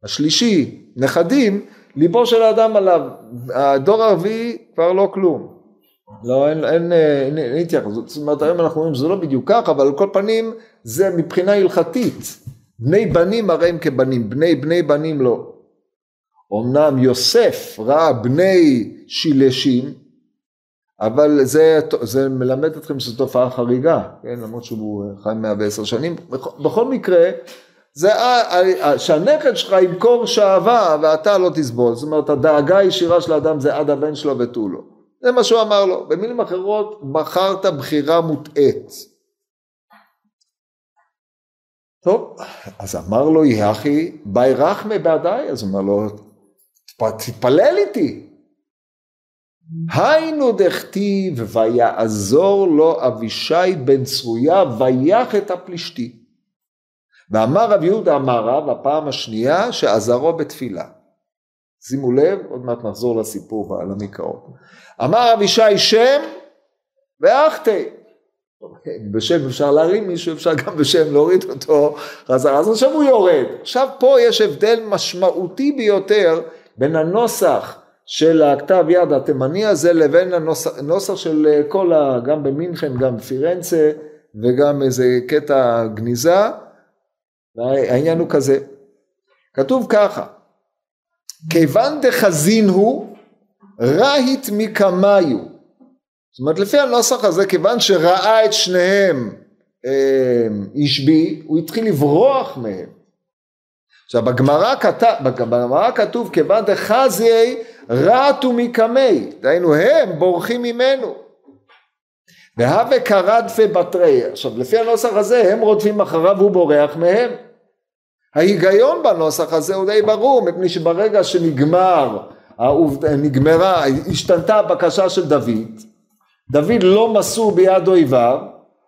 השלישי, נכדים, ליבו של האדם עליו. הדור הרביעי כבר לא כלום. לא, אין, אין, אין, אין התייחסות. זאת אומרת, היום אנחנו אומרים שזה לא בדיוק כך, אבל על כל פנים זה מבחינה הלכתית. בני בנים הרי הם כבנים, בני בני בנים לא. אמנם יוסף ראה בני שילשים, אבל זה, זה מלמד אתכם שזו תופעה חריגה, כן? למרות שהוא חי 110 שנים. בכל מקרה, זה שהנכד שלך ימכור שעווה ואתה לא תסבול. זאת אומרת, הדאגה הישירה של האדם זה עד הבן שלו ותו לא. זה מה שהוא אמר לו. במילים אחרות, בחרת בחירה מוטעית. טוב, אז אמר לו יחי, באי רחמי בעדיי, אז הוא אמר לו, תתפלל איתי. היינו דכתיב ויעזור לו אבישי בן צרויה ויח את הפלישתי. ואמר רב יהודה אמר רב הפעם השנייה שעזרו בתפילה. שימו לב, עוד מעט נחזור לסיפור ועל המקראות. אמר אבישי שם ואחתי. בשם אפשר להרים מישהו, אפשר גם בשם להוריד אותו חזרה. אז עכשיו הוא יורד. עכשיו פה יש הבדל משמעותי ביותר בין הנוסח של הכתב יד התימני הזה לבין הנוסח של אה, כל, ה, גם במינכן, גם בפירנצה וגם איזה קטע גניזה. העניין הוא כזה, כתוב ככה, כיוון דחזין הוא, רהיט מקמיו. זאת אומרת לפי הנוסח הזה כיוון שראה את שניהם אה, השבי הוא התחיל לברוח מהם עכשיו בגמרא כתוב, כתוב כיוון דחזי רעתו מקמי, דהיינו הם בורחים ממנו. והווה קרדפה בתרי, עכשיו לפי הנוסח הזה הם רודפים אחריו והוא בורח מהם. ההיגיון בנוסח הזה הוא די ברור, מפני שברגע שנגמר, נגמרה, השתנתה הבקשה של דוד, דוד לא מסור ביד אויביו,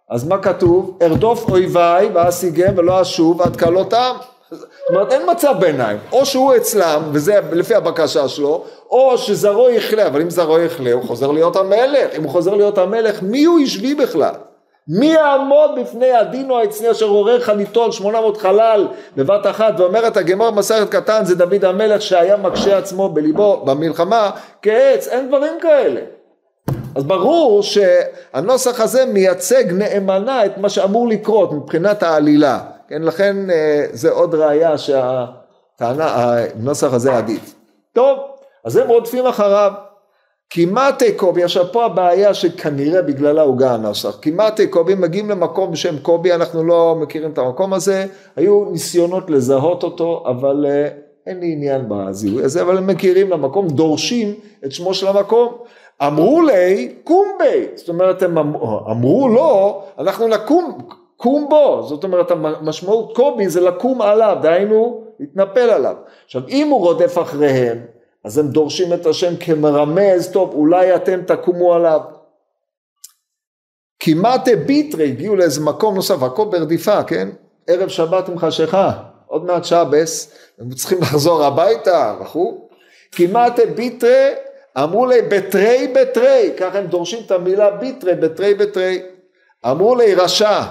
אז מה כתוב? ארדוף אויביי ואשיגם ולא אשוב עד כלותם. זאת אומרת אין מצב ביניים, או שהוא אצלם וזה לפי הבקשה שלו, או שזרעו יכלה, אבל אם זרעו יכלה הוא חוזר להיות המלך, אם הוא חוזר להיות המלך מי הוא ישבי בכלל? מי יעמוד בפני הדין או האצני אשר על שמונה מאות חלל בבת אחת ואומרת הגמור מסכת קטן זה דוד המלך שהיה מקשה עצמו בליבו במלחמה כעץ, אין דברים כאלה. אז ברור שהנוסח הזה מייצג נאמנה את מה שאמור לקרות מבחינת העלילה, כן, לכן אה, זה עוד ראייה שהטענה, הנוסח הזה עדיף. טוב, אז הם רודפים אחריו. כמעט קובי, עכשיו פה הבעיה שכנראה בגללה הוגה הנוסח, כמעט קובי מגיעים למקום בשם קובי, אנחנו לא מכירים את המקום הזה, היו ניסיונות לזהות אותו, אבל אה, אין לי עניין בזיהוי הזה, אבל הם מכירים למקום, דורשים את שמו של המקום. אמרו לי קומבי, זאת אומרת הם אמרו, אמרו לו, אנחנו נקום, קום בו, זאת אומרת המשמעות קובי זה לקום עליו, דהיינו להתנפל עליו. עכשיו אם הוא רודף אחריהם, אז הם דורשים את השם כמרמז, טוב אולי אתם תקומו עליו. כמעט ביטרי, הגיעו לאיזה מקום נוסף, הכל ברדיפה, כן? ערב שבת עם חשיכה, עוד מעט שבס, הם צריכים לחזור הביתה, וכו'. כמעט ביטרי, אמרו לי בתרי בתרי, ככה הם דורשים את המילה ביטרי, בתרי בתרי. אמרו לי רשע,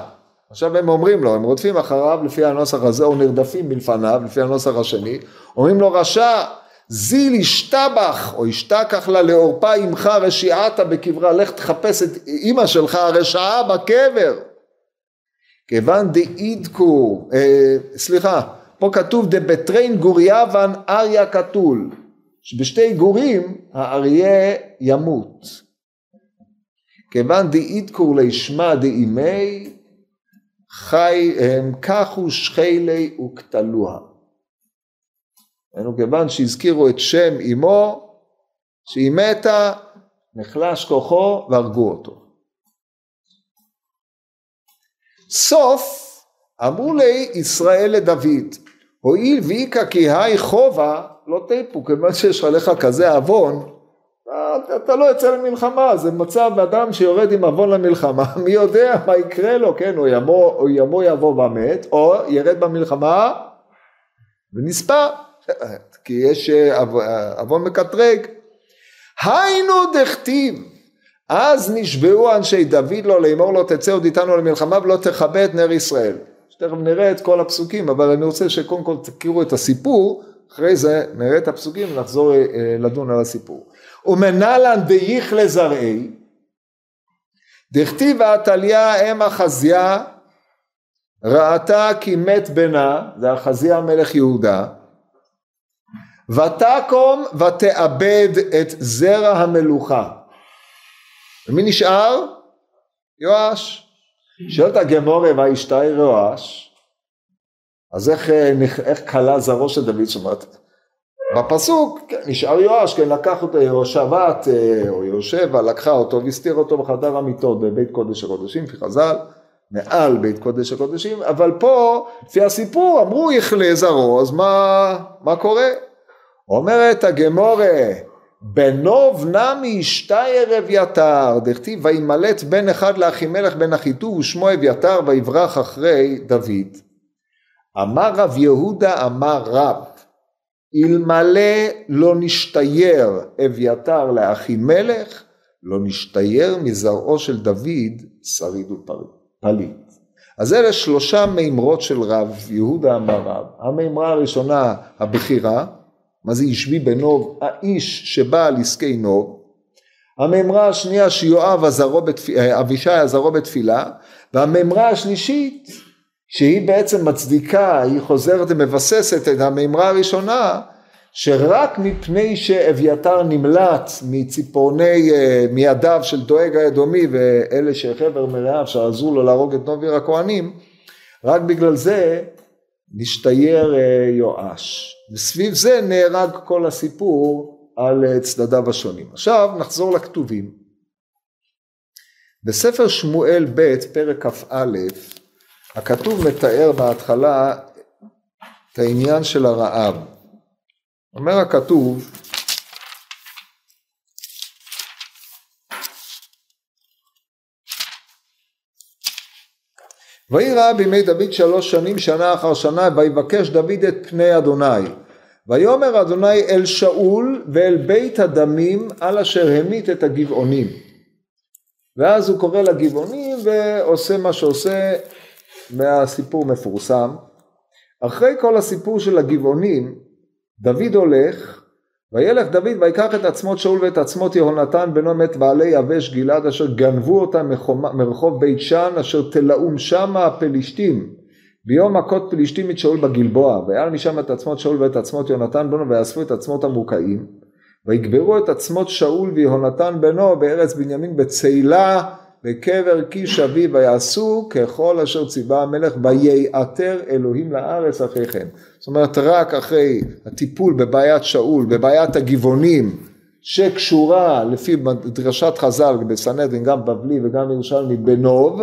עכשיו הם אומרים לו, הם רודפים אחריו לפי הנוסח הזה, או נרדפים מלפניו, לפי הנוסח השני, אומרים לו רשע, זיל ישתבח או ישתכח לה לעורפה עמך רשיעתה בקברה, לך תחפש את אימא שלך הרשעה בקבר. כיוון דאידקו, אה, סליחה, פה כתוב דבטריין גוריאבן אריה קתול, שבשתי גורים האריה ימות. כיוון דאידקו לישמע דאימי חי הם כחו שחילי וקטלוה. כיוון שהזכירו את שם אמו, שהיא מתה, נחלש כוחו והרגו אותו. סוף אמרו לי ישראל לדוד, הואיל ואיכא כי היי חובה לא תיפו, כיוון שיש עליך כזה עוון, אתה, אתה לא יוצא למלחמה, זה מצב אדם שיורד עם עוון למלחמה, מי יודע מה יקרה לו, כן, או ימו, או ימו יבוא ומת, או ירד במלחמה ונספה, כי יש אה, עוון מקטרג. היינו דכתיב, אז נשבעו אנשי דוד לו לאמור לו תצא עוד איתנו למלחמה ולא תכבה את נר ישראל. שתכף נראה את כל הפסוקים, אבל אני רוצה שקודם כל תכירו את הסיפור, אחרי זה נראה את הפסוקים ונחזור אה, לדון על הסיפור. ומנלן דייך לזרעי, דכתיב עתליה אם אחזיה, ראתה כי מת בנה, זה אחזיה מלך יהודה, ותקום ותאבד את זרע המלוכה. ומי נשאר? יואש. שואלת הגמורה וישתי יואש, אז איך, איך כלה זרעו של דוד? אומרת, בפסוק כן, נשאר יואש, כן, לקח אותו יהושבת אה, או יהושבע, לקחה אותו והסתיר אותו בחדר המיטות בבית קודש הקודשים, לפי חז"ל, מעל בית קודש הקודשים, אבל פה, לפי הסיפור, אמרו יכלה זרעו, אז מה, מה קורה? אומרת הגמורה, בנוב נמי אשתייר אביתר, דכתיב וימלט בן אחד לאחימלך בן אחיטוב ושמו אביתר ויברח אחרי דוד. אמר רב יהודה אמר רב אלמלא לא נשתייר אביתר לאחימלך לא נשתייר מזרעו של דוד שריד ופליט. אז אלה שלושה מימרות של רב יהודה אמר רב. המימרה הראשונה הבכירה מה זה ישבי בנוב? האיש שבא על עסקי נוב. הממרה השנייה שיואב עזרו בתפ... אה, אבישי עזרו בתפילה והממרה השלישית שהיא בעצם מצדיקה, היא חוזרת ומבססת את הממרה הראשונה שרק מפני שאביתר נמלט מציפורני, אה, מידיו של דואג האדומי ואלה שחבר מרעיו שעזרו לו להרוג את נובי הכהנים, רק בגלל זה נשתייר אה, יואש. וסביב זה נהרג כל הסיפור על אה, צדדיו השונים. עכשיו נחזור לכתובים. בספר שמואל ב' פרק כ"א הכתוב מתאר בהתחלה את העניין של הרעב. אומר הכתוב ויהי ראה בימי דוד שלוש שנים שנה אחר שנה ויבקש דוד את פני אדוני. ויאמר אדוני אל שאול ואל בית הדמים על אשר המית את הגבעונים. ואז הוא קורא לגבעונים ועושה מה שעושה מהסיפור מפורסם. אחרי כל הסיפור של הגבעונים דוד הולך וילך דוד ויקח את עצמות שאול ואת עצמות יהונתן בנו מת ועלי יבש גלעד אשר גנבו אותם מרחוב בית שאן אשר תלאום שמה הפלישתים. ביום מכות פלישתים את שאול בגלבוע ויעל משם את עצמות שאול ואת עצמות יהונתן בנו ויאספו את עצמות המוקעים ויגברו את עצמות שאול ויהונתן בנו בארץ בנימין בצאלה בקבר קיש אביו ויעשו ככל אשר ציווה המלך ויעתר אלוהים לארץ אחרי כן. זאת אומרת רק אחרי הטיפול בבעיית שאול, בבעיית הגבעונים שקשורה לפי דרשת חז"ל בסנהדרין גם בבלי וגם ירושלמי בנוב,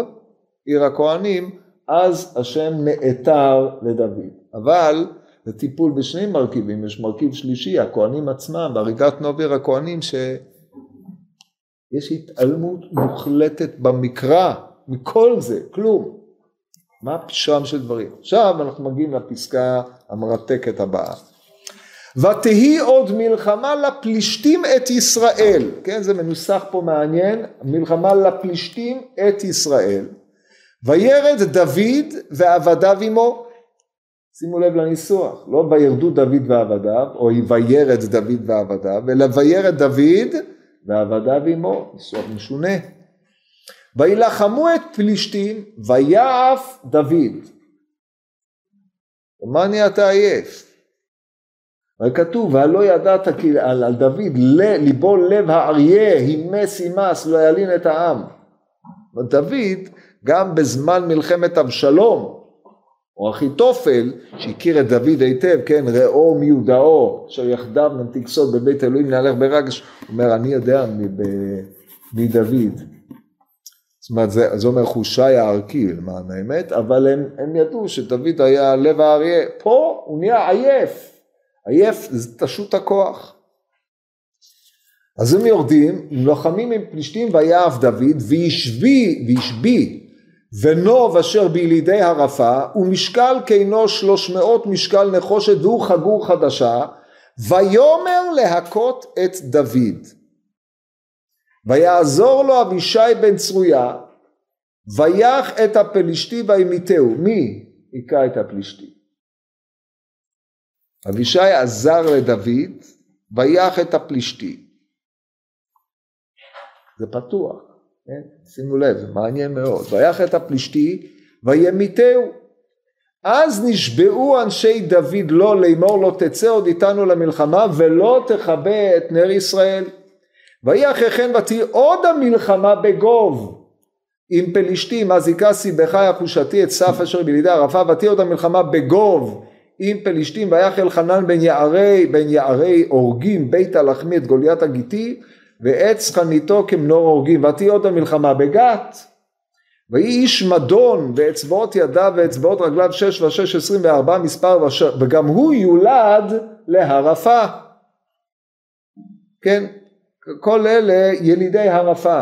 עיר הכהנים, אז השם נעתר לדוד. אבל זה טיפול בשני מרכיבים, יש מרכיב שלישי, הכהנים עצמם, בהריגת נוב עיר הכהנים ש... יש התעלמות מוחלטת במקרא מכל זה, כלום. מה פשרם של דברים? עכשיו אנחנו מגיעים לפסקה המרתקת הבאה. ותהי עוד מלחמה לפלישתים את ישראל, כן זה מנוסח פה מעניין, מלחמה לפלישתים את ישראל, וירד דוד ועבדיו עמו, שימו לב לניסוח, לא וירדו דוד ועבדיו, או וירד דוד ועבדיו, אלא וירד דוד ועבדיו עמו, ניסוח משונה. וילחמו את פלישתים ויעף דוד. מה נהייתה עייף? הרי כתוב, והלא ידעת על, על דוד, ליבו לב האריה, הימס הימס, לא ילין את העם. דוד, גם בזמן מלחמת אבשלום, או אחיתופל, שהכיר את דוד היטב, כן, ראו מיודעו, אשר יחדיו נמתיק סוד בבית אלוהים נהלך ברגש, אומר, אני יודע מדוד. זאת אומרת, זה, זה אומר חושי הערכי למען האמת, אבל הם, הם ידעו שדוד היה לב האריה. פה הוא נהיה עייף. עייף זה תשות הכוח. אז הם יורדים, לוחמים עם פלישתים ויעף דוד, וישבי, וישבי ונוב אשר בילידי הרפה ומשקל קינו שלוש מאות משקל נחושת והוא חגור חדשה ויאמר להכות את דוד. ויעזור לו אבישי בן צרויה ויח את הפלישתי וימיתהו. מי היכה את הפלישתי? אבישי עזר לדוד ויח את הפלישתי. זה פתוח כן? שימו לב, זה מעניין מאוד. ויח את הפלישתי וימיתהו. אז נשבעו אנשי דוד לו לאמור לא תצא עוד איתנו למלחמה ולא תכבה את נר ישראל. ויהי אחרי כן ותהי עוד המלחמה בגוב עם פלישתים אז היכה סיבכי אחושתי את סף אשר בילידי ערפה ותהי עוד המלחמה בגוב עם פלישתים ויח אלחנן בן יערי בן יערי הורגים בית הלחמי את גוליית הגיתי ועץ חניתו כמנור הורגים, ותהי עוד המלחמה בגת. ויהי איש מדון באצבעות ידיו ואצבעות רגליו שש ושש עשרים וארבע מספר ושר, וגם הוא יולד להרפה. כן, כל אלה ילידי הרפה.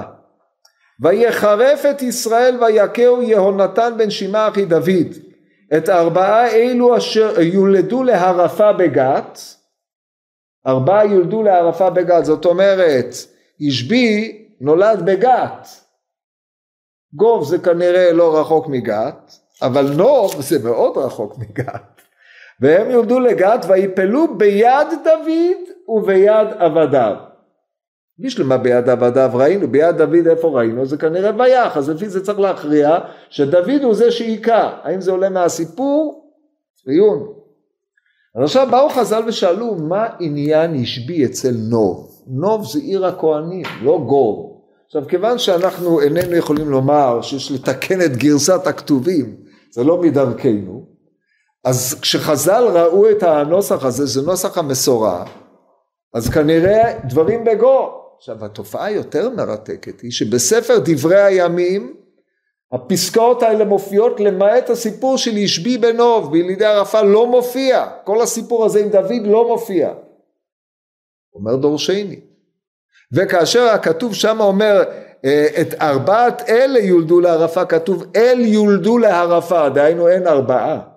ויחרף את ישראל ויכהו יהונתן בן שמעה אחי דוד. את ארבעה אלו אשר יולדו להרפה בגת, ארבעה יולדו לערפה בגת, זאת אומרת, ישבי נולד בגת. גוב זה כנראה לא רחוק מגת, אבל נוב זה מאוד רחוק מגת. והם יולדו לגת ויפלו ביד דוד וביד עבדיו. בשלמה ביד עבדיו ראינו, ביד דוד איפה ראינו? זה כנראה ויח, אז לפי זה צריך להכריע שדוד הוא זה שהיכה. האם זה עולה מהסיפור? עיון. אז עכשיו באו חז"ל ושאלו מה עניין השבי אצל נוב? נוב זה עיר הכהנים, לא גור. עכשיו כיוון שאנחנו איננו יכולים לומר שיש לתקן את גרסת הכתובים, זה לא מדרכנו, אז כשחז"ל ראו את הנוסח הזה, זה נוסח המסורה, אז כנראה דברים בגו. עכשיו התופעה היותר מרתקת היא שבספר דברי הימים הפסקאות האלה מופיעות למעט הסיפור של ישבי בנוב בילידי ערפה לא מופיע, כל הסיפור הזה עם דוד לא מופיע. אומר דורשני. וכאשר הכתוב שם אומר אה, את ארבעת אלה יולדו לערפה, כתוב אל יולדו לערפה, דהיינו אין ארבעה.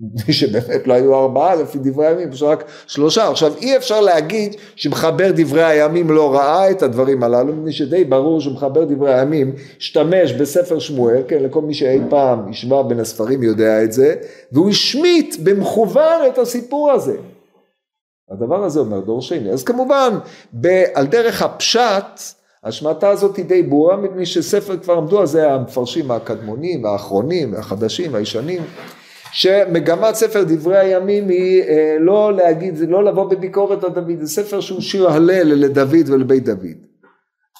מי שבאמת לא היו ארבעה לפי דברי הימים, פשוט רק שלושה. עכשיו אי אפשר להגיד שמחבר דברי הימים לא ראה את הדברים הללו, מפני שדי ברור שמחבר דברי הימים השתמש בספר שמואל, כן, לכל מי שאי פעם השווה בין הספרים יודע את זה, והוא השמיט במכוון את הסיפור הזה. הדבר הזה אומר דור שני. אז כמובן, ב, על דרך הפשט, ההשמטה הזאת היא די ברורה, מפני שספר כבר עמדו על זה המפרשים הקדמונים, האחרונים, החדשים, הישנים, שמגמת ספר דברי הימים היא אה, לא להגיד, לא לבוא בביקורת על דוד, זה ספר שהוא שיר הלל לדוד ולבית דוד.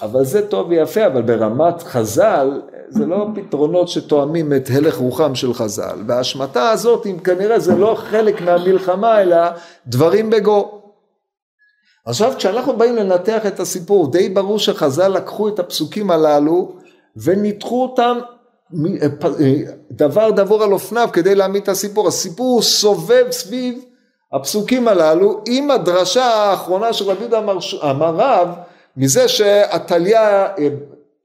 אבל זה טוב ויפה, אבל ברמת חז"ל, זה לא פתרונות שתואמים את הלך רוחם של חז"ל. וההשמטה הזאת, אם כנראה זה לא חלק מהמלחמה, אלא דברים בגו. עכשיו, כשאנחנו באים לנתח את הסיפור, די ברור שחז"ל לקחו את הפסוקים הללו וניתחו אותם דבר דבור על אופניו כדי להעמיד את הסיפור. הסיפור סובב סביב הפסוקים הללו עם הדרשה האחרונה של רבי יהודה אמר רב מזה שעתליה אה,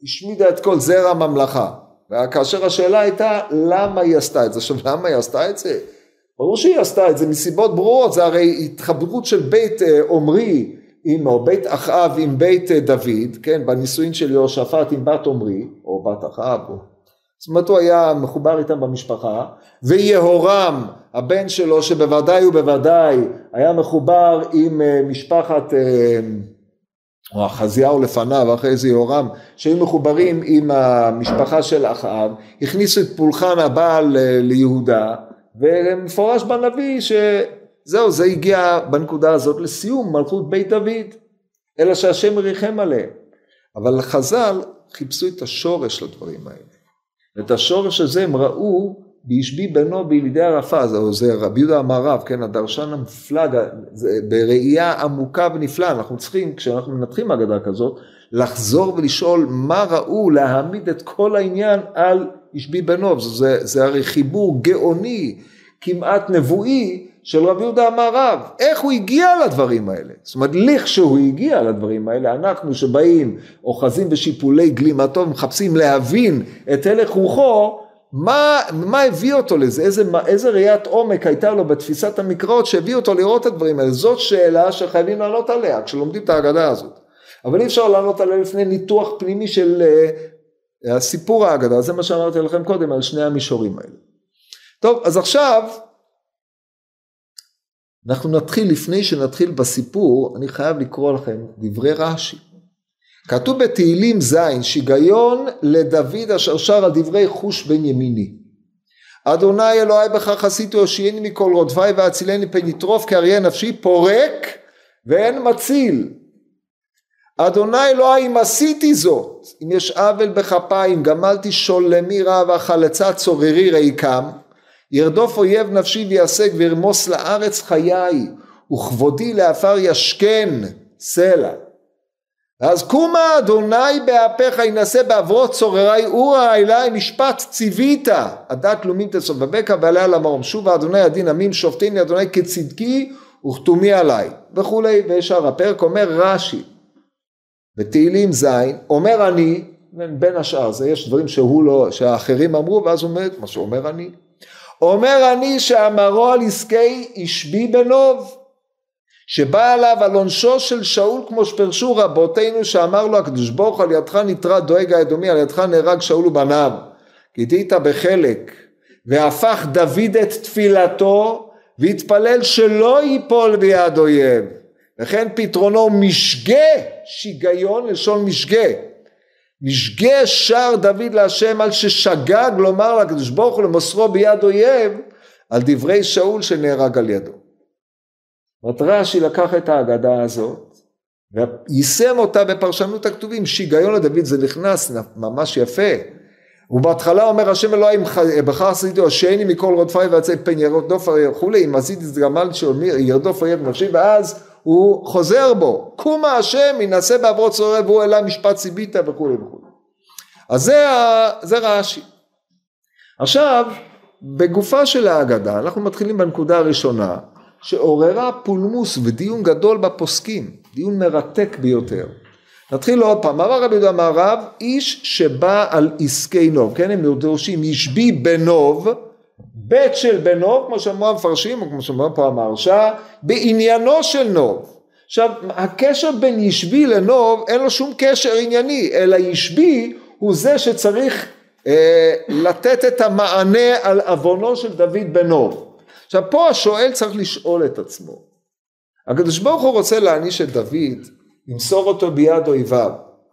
השמידה את כל זרע הממלכה. וכאשר השאלה הייתה למה היא עשתה את זה. עכשיו למה היא עשתה את זה? ברור שהיא עשתה את זה מסיבות ברורות, זה הרי התחברות של בית אה, עומרי עם, או בית אחאב עם בית אה, דוד, כן, בנישואין של יהושפט עם בת עומרי, או בת אחאב, או... זאת אומרת הוא היה מחובר איתם במשפחה, ויהורם הבן שלו שבוודאי ובוודאי היה מחובר עם משפחת או אחזיהו לפניו, אחרי זה יהורם, שהיו מחוברים עם המשפחה של אחאב, הכניסו את פולחן הבעל ליהודה, ומפורש בנביא שזהו, זה הגיע בנקודה הזאת לסיום מלכות בית דוד, אלא שהשם ריחם עליהם. אבל חז"ל חיפשו את השורש לדברים האלה. ואת השורש הזה הם ראו בישבי בנו בילידי ערפה, זה, זה רבי יהודה המערב, כן, הדרשן המופלג, בראייה עמוקה ונפלאה, אנחנו צריכים, כשאנחנו מנתחים אגדה כזאת, לחזור ולשאול מה ראו להעמיד את כל העניין על ישבי בנו, זה, זה הרי חיבור גאוני, כמעט נבואי, של רבי יהודה המערב, איך הוא הגיע לדברים האלה? זאת אומרת, לכשהוא הגיע לדברים האלה, אנחנו שבאים, אוחזים בשיפולי גלימתו, מחפשים להבין את הלך רוחו, מה, מה הביא אותו לזה, איזה, איזה ראיית עומק הייתה לו בתפיסת המקראות שהביא אותו לראות את הדברים האלה, זאת שאלה שחייבים לענות עליה כשלומדים את ההגדה הזאת. אבל אי אפשר לענות עליה לפני ניתוח פנימי של uh, הסיפור ההגדה, זה מה שאמרתי לכם קודם על שני המישורים האלה. טוב, אז עכשיו אנחנו נתחיל, לפני שנתחיל בסיפור, אני חייב לקרוא לכם דברי רש"י. כתוב בתהילים ז' שיגיון לדוד אשר שר על דברי חוש בן ימיני. אדוני אלוהי בכך עשיתי הושיעני מכל רודפי והצילני פן יטרוף כי אריה נפשי פורק ואין מציל. אדוני אלוהי אם עשיתי זאת אם יש עוול בכפיים גמלתי שולמי רע והחלצה צוררי ריקם ירדוף אויב נפשי ויעסק וירמוס לארץ חיי וכבודי לעפר ישכן סלע. אז קומה אדוני באפיך ינשא בעברו צוררי אורה אלי משפט ציווית. הדת לאומית תסובבך ועליה למרום שובה אדוני הדין עמים שופטני אדוני כצדקי וכתומי עליי וכולי ושאר הפרק אומר רש"י בתהילים ז' אומר אני בין השאר זה יש דברים שהוא לא שהאחרים אמרו ואז הוא אומר מה שאומר אני אומר אני שאמרו על עסקי ישבי בנוב שבא עליו על עונשו של שאול כמו שפרשו רבותינו שאמר לו הקדוש ברוך על ידך נטרע דואג האדומי על ידך נהרג שאול ובניו תהיית בחלק והפך דוד את תפילתו והתפלל שלא ייפול ביד אויב. וכן פתרונו משגה שיגיון לשון משגה משגה שר דוד להשם על ששגג לומר לקדוש ברוך הוא למוסרו ביד אויב על דברי שאול שנהרג על ידו זאת רש"י לקח את ההגדה הזאת ויישם אותה בפרשנות הכתובים, שיגיון לדוד זה נכנס ממש יפה. הוא בהתחלה אומר השם אלוהים בחר עשיתי הושעני מכל רודפי ויצא פן ירדוף וכולי אם עשיתי את גמל שירדוף אויב נפשי ואז הוא חוזר בו. קומה השם ינשא בעברו צורר והוא אלה משפט סיבית וכולי וכולי אז זה, זה רש"י עכשיו בגופה של ההגדה אנחנו מתחילים בנקודה הראשונה שעוררה פולמוס ודיון גדול בפוסקים, דיון מרתק ביותר. נתחיל עוד פעם, אמר רבי יהודה מערב, איש שבא על עסקי נוב, כן, הם דורשים ישבי בנוב, בית של בנוב, כמו שאמרו המפרשים, או כמו שאמרו פה המהרש"א, בעניינו של נוב. עכשיו, הקשר בין ישבי לנוב, אין לו שום קשר ענייני, אלא ישבי הוא זה שצריך אה, לתת את המענה על עוונו של דוד בנוב. עכשיו פה השואל צריך לשאול את עצמו, הקדוש ברוך הוא רוצה להעניש את דוד, למסור אותו ביד אויביו.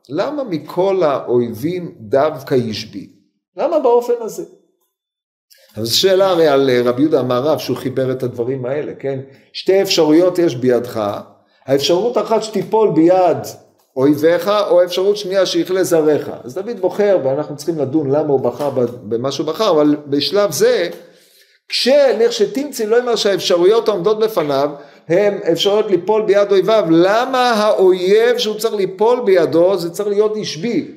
למה מכל האויבים דווקא ישבי? למה באופן הזה? אז שאלה הרי על רבי יהודה המערב שהוא חיבר את הדברים האלה, כן? שתי אפשרויות יש בידך, האפשרות אחת שתיפול ביד אויביך, או אפשרות שנייה שיכלה זריך. אז דוד בוחר, ואנחנו צריכים לדון למה הוא בחר במה שהוא בחר, אבל בשלב זה, כשלכשתמצי לא אומר שהאפשרויות העומדות בפניו, הם אפשרויות ליפול ביד אויביו, למה האויב שהוא צריך ליפול בידו זה צריך להיות אישבי?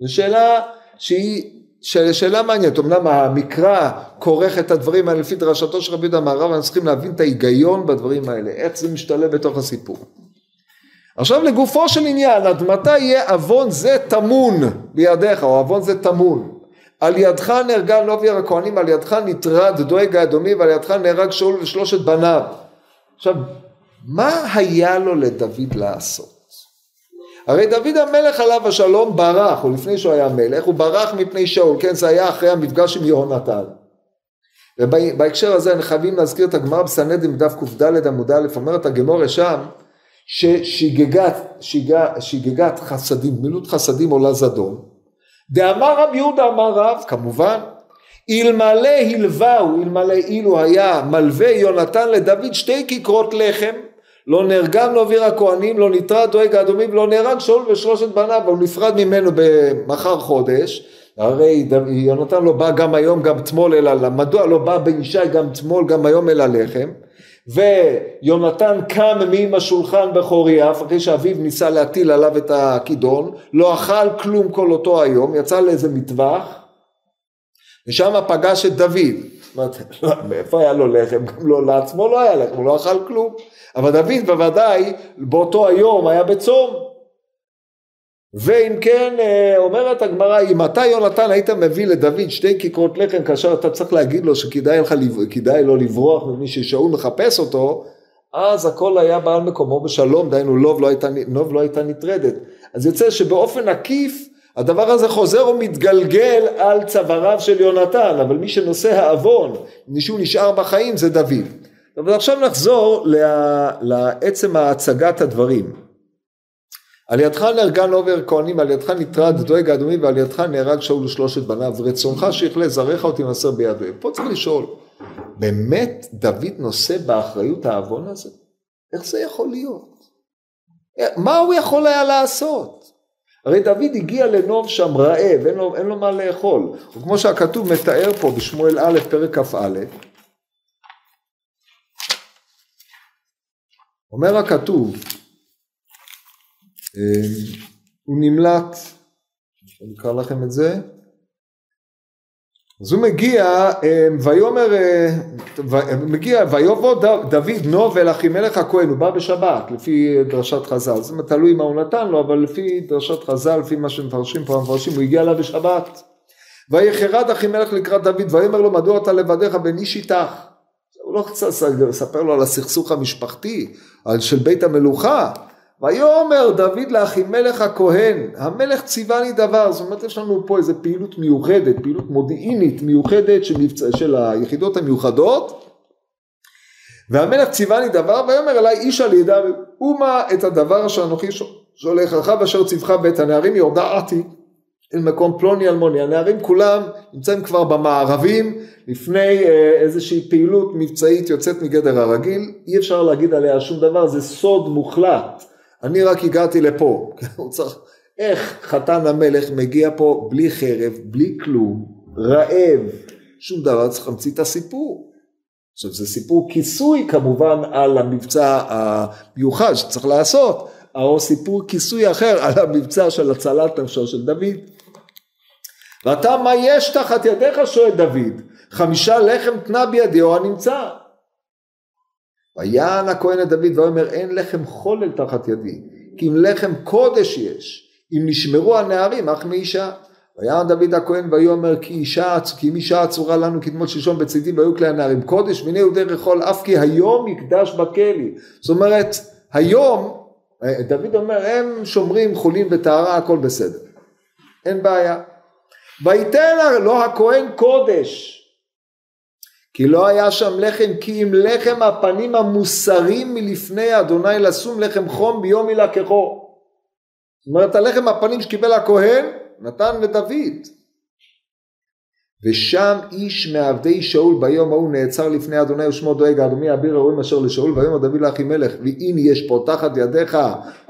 זו שאלה שהיא שאלה מעניינת, אמנם המקרא כורך את הדברים האלה לפי דרשתו של רבי יהודה מהרב, אנחנו צריכים להבין את ההיגיון בדברים האלה, איך זה משתלב בתוך הסיפור. עכשיו לגופו של עניין, עד מתי יהיה עוון זה טמון בידיך, או עוון זה טמון? על ידך נהרגה לובי הכהנים, על ידך נטרד דואג האדומי, ועל ידך נהרג שאול ושלושת בניו. עכשיו, מה היה לו לדוד לעשות? הרי דוד המלך עליו השלום ברח, או לפני שהוא היה מלך, הוא ברח מפני שאול, כן, זה היה אחרי המפגש עם יהונתן. ובהקשר הזה אנחנו חייבים להזכיר את הגמרא בסנהדין בדף קד עמוד א', אומרת הגמורה שם, ששגגת שגג, שגגת חסדים, מילות חסדים עולה זדון, דאמר רב יהודה אמר רב, כמובן, אלמלא הלווהו, אלמלא אילו היה מלווה יונתן לדוד שתי כיכרות לחם, לא נהרגם לא אוויר הכהנים, לא נטרד דואג האדומים, לא נהרג שאול ושלושת בניו, הוא נפרד ממנו במחר חודש, הרי יונתן לא בא גם היום גם אתמול אלא, מדוע לא בא בישי גם אתמול גם היום אל הלחם, ויונתן קם מעם השולחן בחוריאף, אחרי שאביו ניסה להטיל עליו את הכידון, לא אכל כלום כל אותו היום, יצא לאיזה מטווח, ושם פגש את דוד. זאת אומרת, מאיפה היה לו לחם? גם לא, לעצמו לא היה לחם, הוא לא אכל כלום. אבל דוד בוודאי באותו היום היה בצום. ואם כן, אה, אומרת הגמרא, אם אתה יונתן היית מביא לדוד שתי כיכרות לחם כאשר אתה צריך להגיד לו שכדאי לך, כדאי לו לברוח ממי ששאול מחפש אותו, אז הכל היה בעל מקומו בשלום, דהיינו לוב לא הייתה, לא הייתה נטרדת. אז יוצא שבאופן עקיף הדבר הזה חוזר ומתגלגל על צוואריו של יונתן, אבל מי שנושא העוון, מי שהוא נשאר בחיים זה דוד. אבל עכשיו נחזור לעצם הצגת הדברים. על ידך נהרגה נובר כהנים, על ידך נטרד דואג האדומי ועל ידך נהרג שאול ושלושת בניו, ורצונך שיכלה זרעך אותי תמסר ביד פה צריך לשאול, באמת דוד נושא באחריות העוון הזה? איך זה יכול להיות? מה הוא יכול היה לעשות? הרי דוד הגיע לנוב שם רעב, אין לו, אין לו מה לאכול. וכמו שהכתוב מתאר פה בשמואל א', פרק כ"א, אומר הכתוב, אה, הוא נמלט, אני אקרא לכם את זה, אז הוא מגיע, אה, ויאמר, אה, מגיע, ויבוא דוד נוב אל אחימלך הכהן, הוא בא בשבת, לפי דרשת חז"ל, זה תלוי מה הוא נתן לו, אבל לפי דרשת חז"ל, לפי מה שמפרשים פה המפרשים, הוא הגיע אליו בשבת. ויחרד אחימלך לקראת דוד, ויאמר לו, מדוע אתה לבדיך בין איש איתך? הוא לא רוצה לספר לו על הסכסוך המשפחתי, על של בית המלוכה. ויאמר דוד לאחימלך הכהן, המלך ציווני דבר, זאת אומרת יש לנו פה איזה פעילות מיוחדת, פעילות מודיעינית מיוחדת של, של היחידות המיוחדות, והמלך ציווני דבר, ויאמר אליי איש על ידה, אומה את הדבר אשר אנוכי שולחך ואשר ציווך בית הנערים יורדעתי מקום פלוני אלמוני, הנערים כולם נמצאים כבר במערבים לפני אה, איזושהי פעילות מבצעית יוצאת מגדר הרגיל, אי אפשר להגיד עליה שום דבר, זה סוד מוחלט. אני רק הגעתי לפה, הוא צריך, איך חתן המלך מגיע פה בלי חרב, בלי כלום, רעב, שום דבר, צריך להמציא את הסיפור. עכשיו זה סיפור כיסוי כמובן על המבצע המיוחד שצריך לעשות, או סיפור כיסוי אחר על המבצע של הצלת נפשו של דוד. ואתה מה יש תחת ידיך? שואל דוד, חמישה לחם תנה בידי או הנמצא. ויען הכהן את דוד ויאמר אין לחם חולל תחת ידי כי אם לחם קודש יש אם נשמרו הנערים אך מאישה ויען דוד הכהן ויאמר כי אישה כי אם אישה עצורה לנו כתמול שלשום בצדי והיו כלי הנערים קודש והנה יהודי רחול אף כי היום יקדש בכלי. זאת אומרת היום דוד אומר הם שומרים חולים וטהרה הכל בסדר. אין בעיה ויתן לו הכהן קודש כי לא היה שם לחם, כי אם לחם הפנים המוסרים מלפני אדוני לשום לחם חום ביום ילקחו. זאת אומרת, הלחם הפנים שקיבל הכהן, נתן לדוד. ושם איש מעבדי שאול ביום ההוא נעצר לפני אדוני ושמו דואג אדומי אביר הרואים אשר לשאול ויאמר דוד לאחימלך ואם יש פה תחת ידיך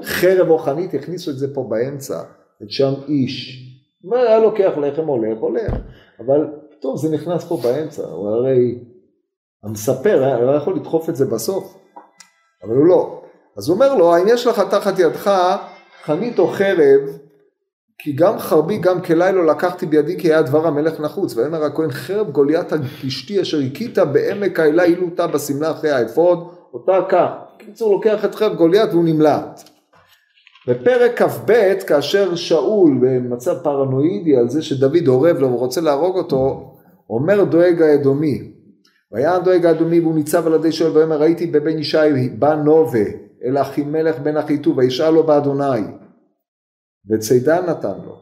חרב או חנית הכניסו את זה פה באמצע את שם איש. הוא היה לוקח לחם הולך הולך. אבל טוב זה נכנס פה באמצע הוא הרי המספר הוא היה יכול לדחוף את זה בסוף אבל הוא לא. אז הוא אומר לו האם יש לך תחת ידך חנית או חרב? כי גם חרבי גם כלי לא לקחתי בידי כי היה דבר המלך נחוץ. ויאמר הכהן חרב גוליית הפלישתי אשר הכית בעמק האלה הילותה בשמלה אחרי האפוד אותה כך קיצור לוקח את חרב גוליית והוא נמלט בפרק כ"ב כאשר שאול במצב פרנואידי על זה שדוד אורב לו ורוצה להרוג אותו אומר דואג האדומי והיה דואג האדומי והוא ניצב על ידי שאול ויאמר ראיתי בבן ישי בא נובה אל אחימלך בן אחיטוב וישאל לו באדוני וצידן נתן לו,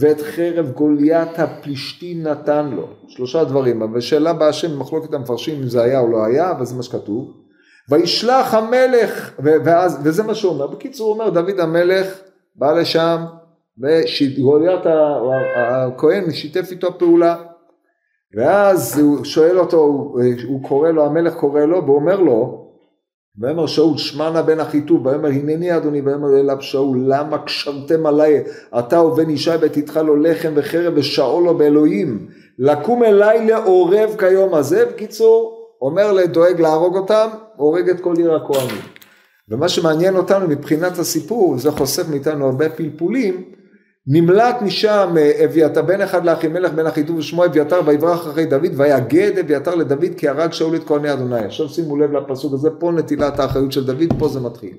ואת חרב גוליית הפלישתי נתן לו. שלושה דברים, אבל שאלה בהשם מחלוקת המפרשים אם זה היה או לא היה, אבל זה מה שכתוב. וישלח המלך, ואז, וזה מה שהוא אומר. בקיצור הוא אומר דוד המלך בא לשם, וגוליית הכהן שיתף איתו פעולה. ואז הוא שואל אותו, הוא קורא לו, המלך קורא לו, והוא אומר לו, ויאמר שאול שמענה בן אחיטוב, ויאמר הנני אדוני, ויאמר אליו שאול למה קשרתם עליי אתה ובן ישי בתתך לו לחם וחרב ושאול לו באלוהים לקום אליי לעורב כיום הזה בקיצור אומר לדואג להרוג אותם הורג את כל עיר הכהנים ומה שמעניין אותנו מבחינת הסיפור זה חוסך מאיתנו הרבה פלפולים נמלט משם אה, אביתר בן אחד לאחימלך בן אחיטוב ושמו אביתר ויברח אחרי דוד ויגד אביתר לדוד כי הרג שאול את כהני אדוני. עכשיו שימו לב לפסוק הזה פה נטילת האחריות של דוד פה זה מתחיל.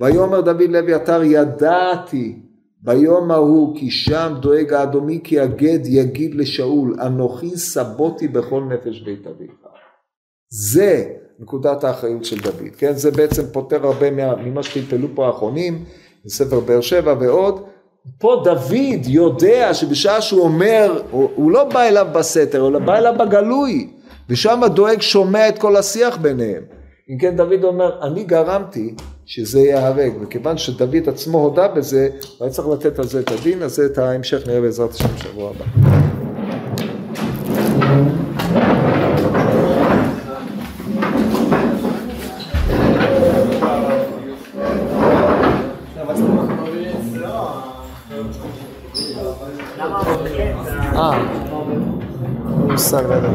ויאמר דוד לאביתר ידעתי ביום ההוא כי שם דואג האדומי כי הגד יגיד לשאול אנוכי סבותי בכל נפש בית אביך זה נקודת האחריות של דוד כן זה בעצם פותר הרבה ממה שטלטלו פה האחרונים בספר באר שבע ועוד פה דוד יודע שבשעה שהוא אומר, הוא, הוא לא בא אליו בסתר, אלא בא אליו בגלוי, ושם הדואג שומע את כל השיח ביניהם. אם כן דוד אומר, אני גרמתי שזה ייהרג, וכיוון שדוד עצמו הודה בזה, הוא היה צריך לתת על זה את הדין, אז את ההמשך נראה בעזרת השם בשבוע הבא. מושג, לא יודע.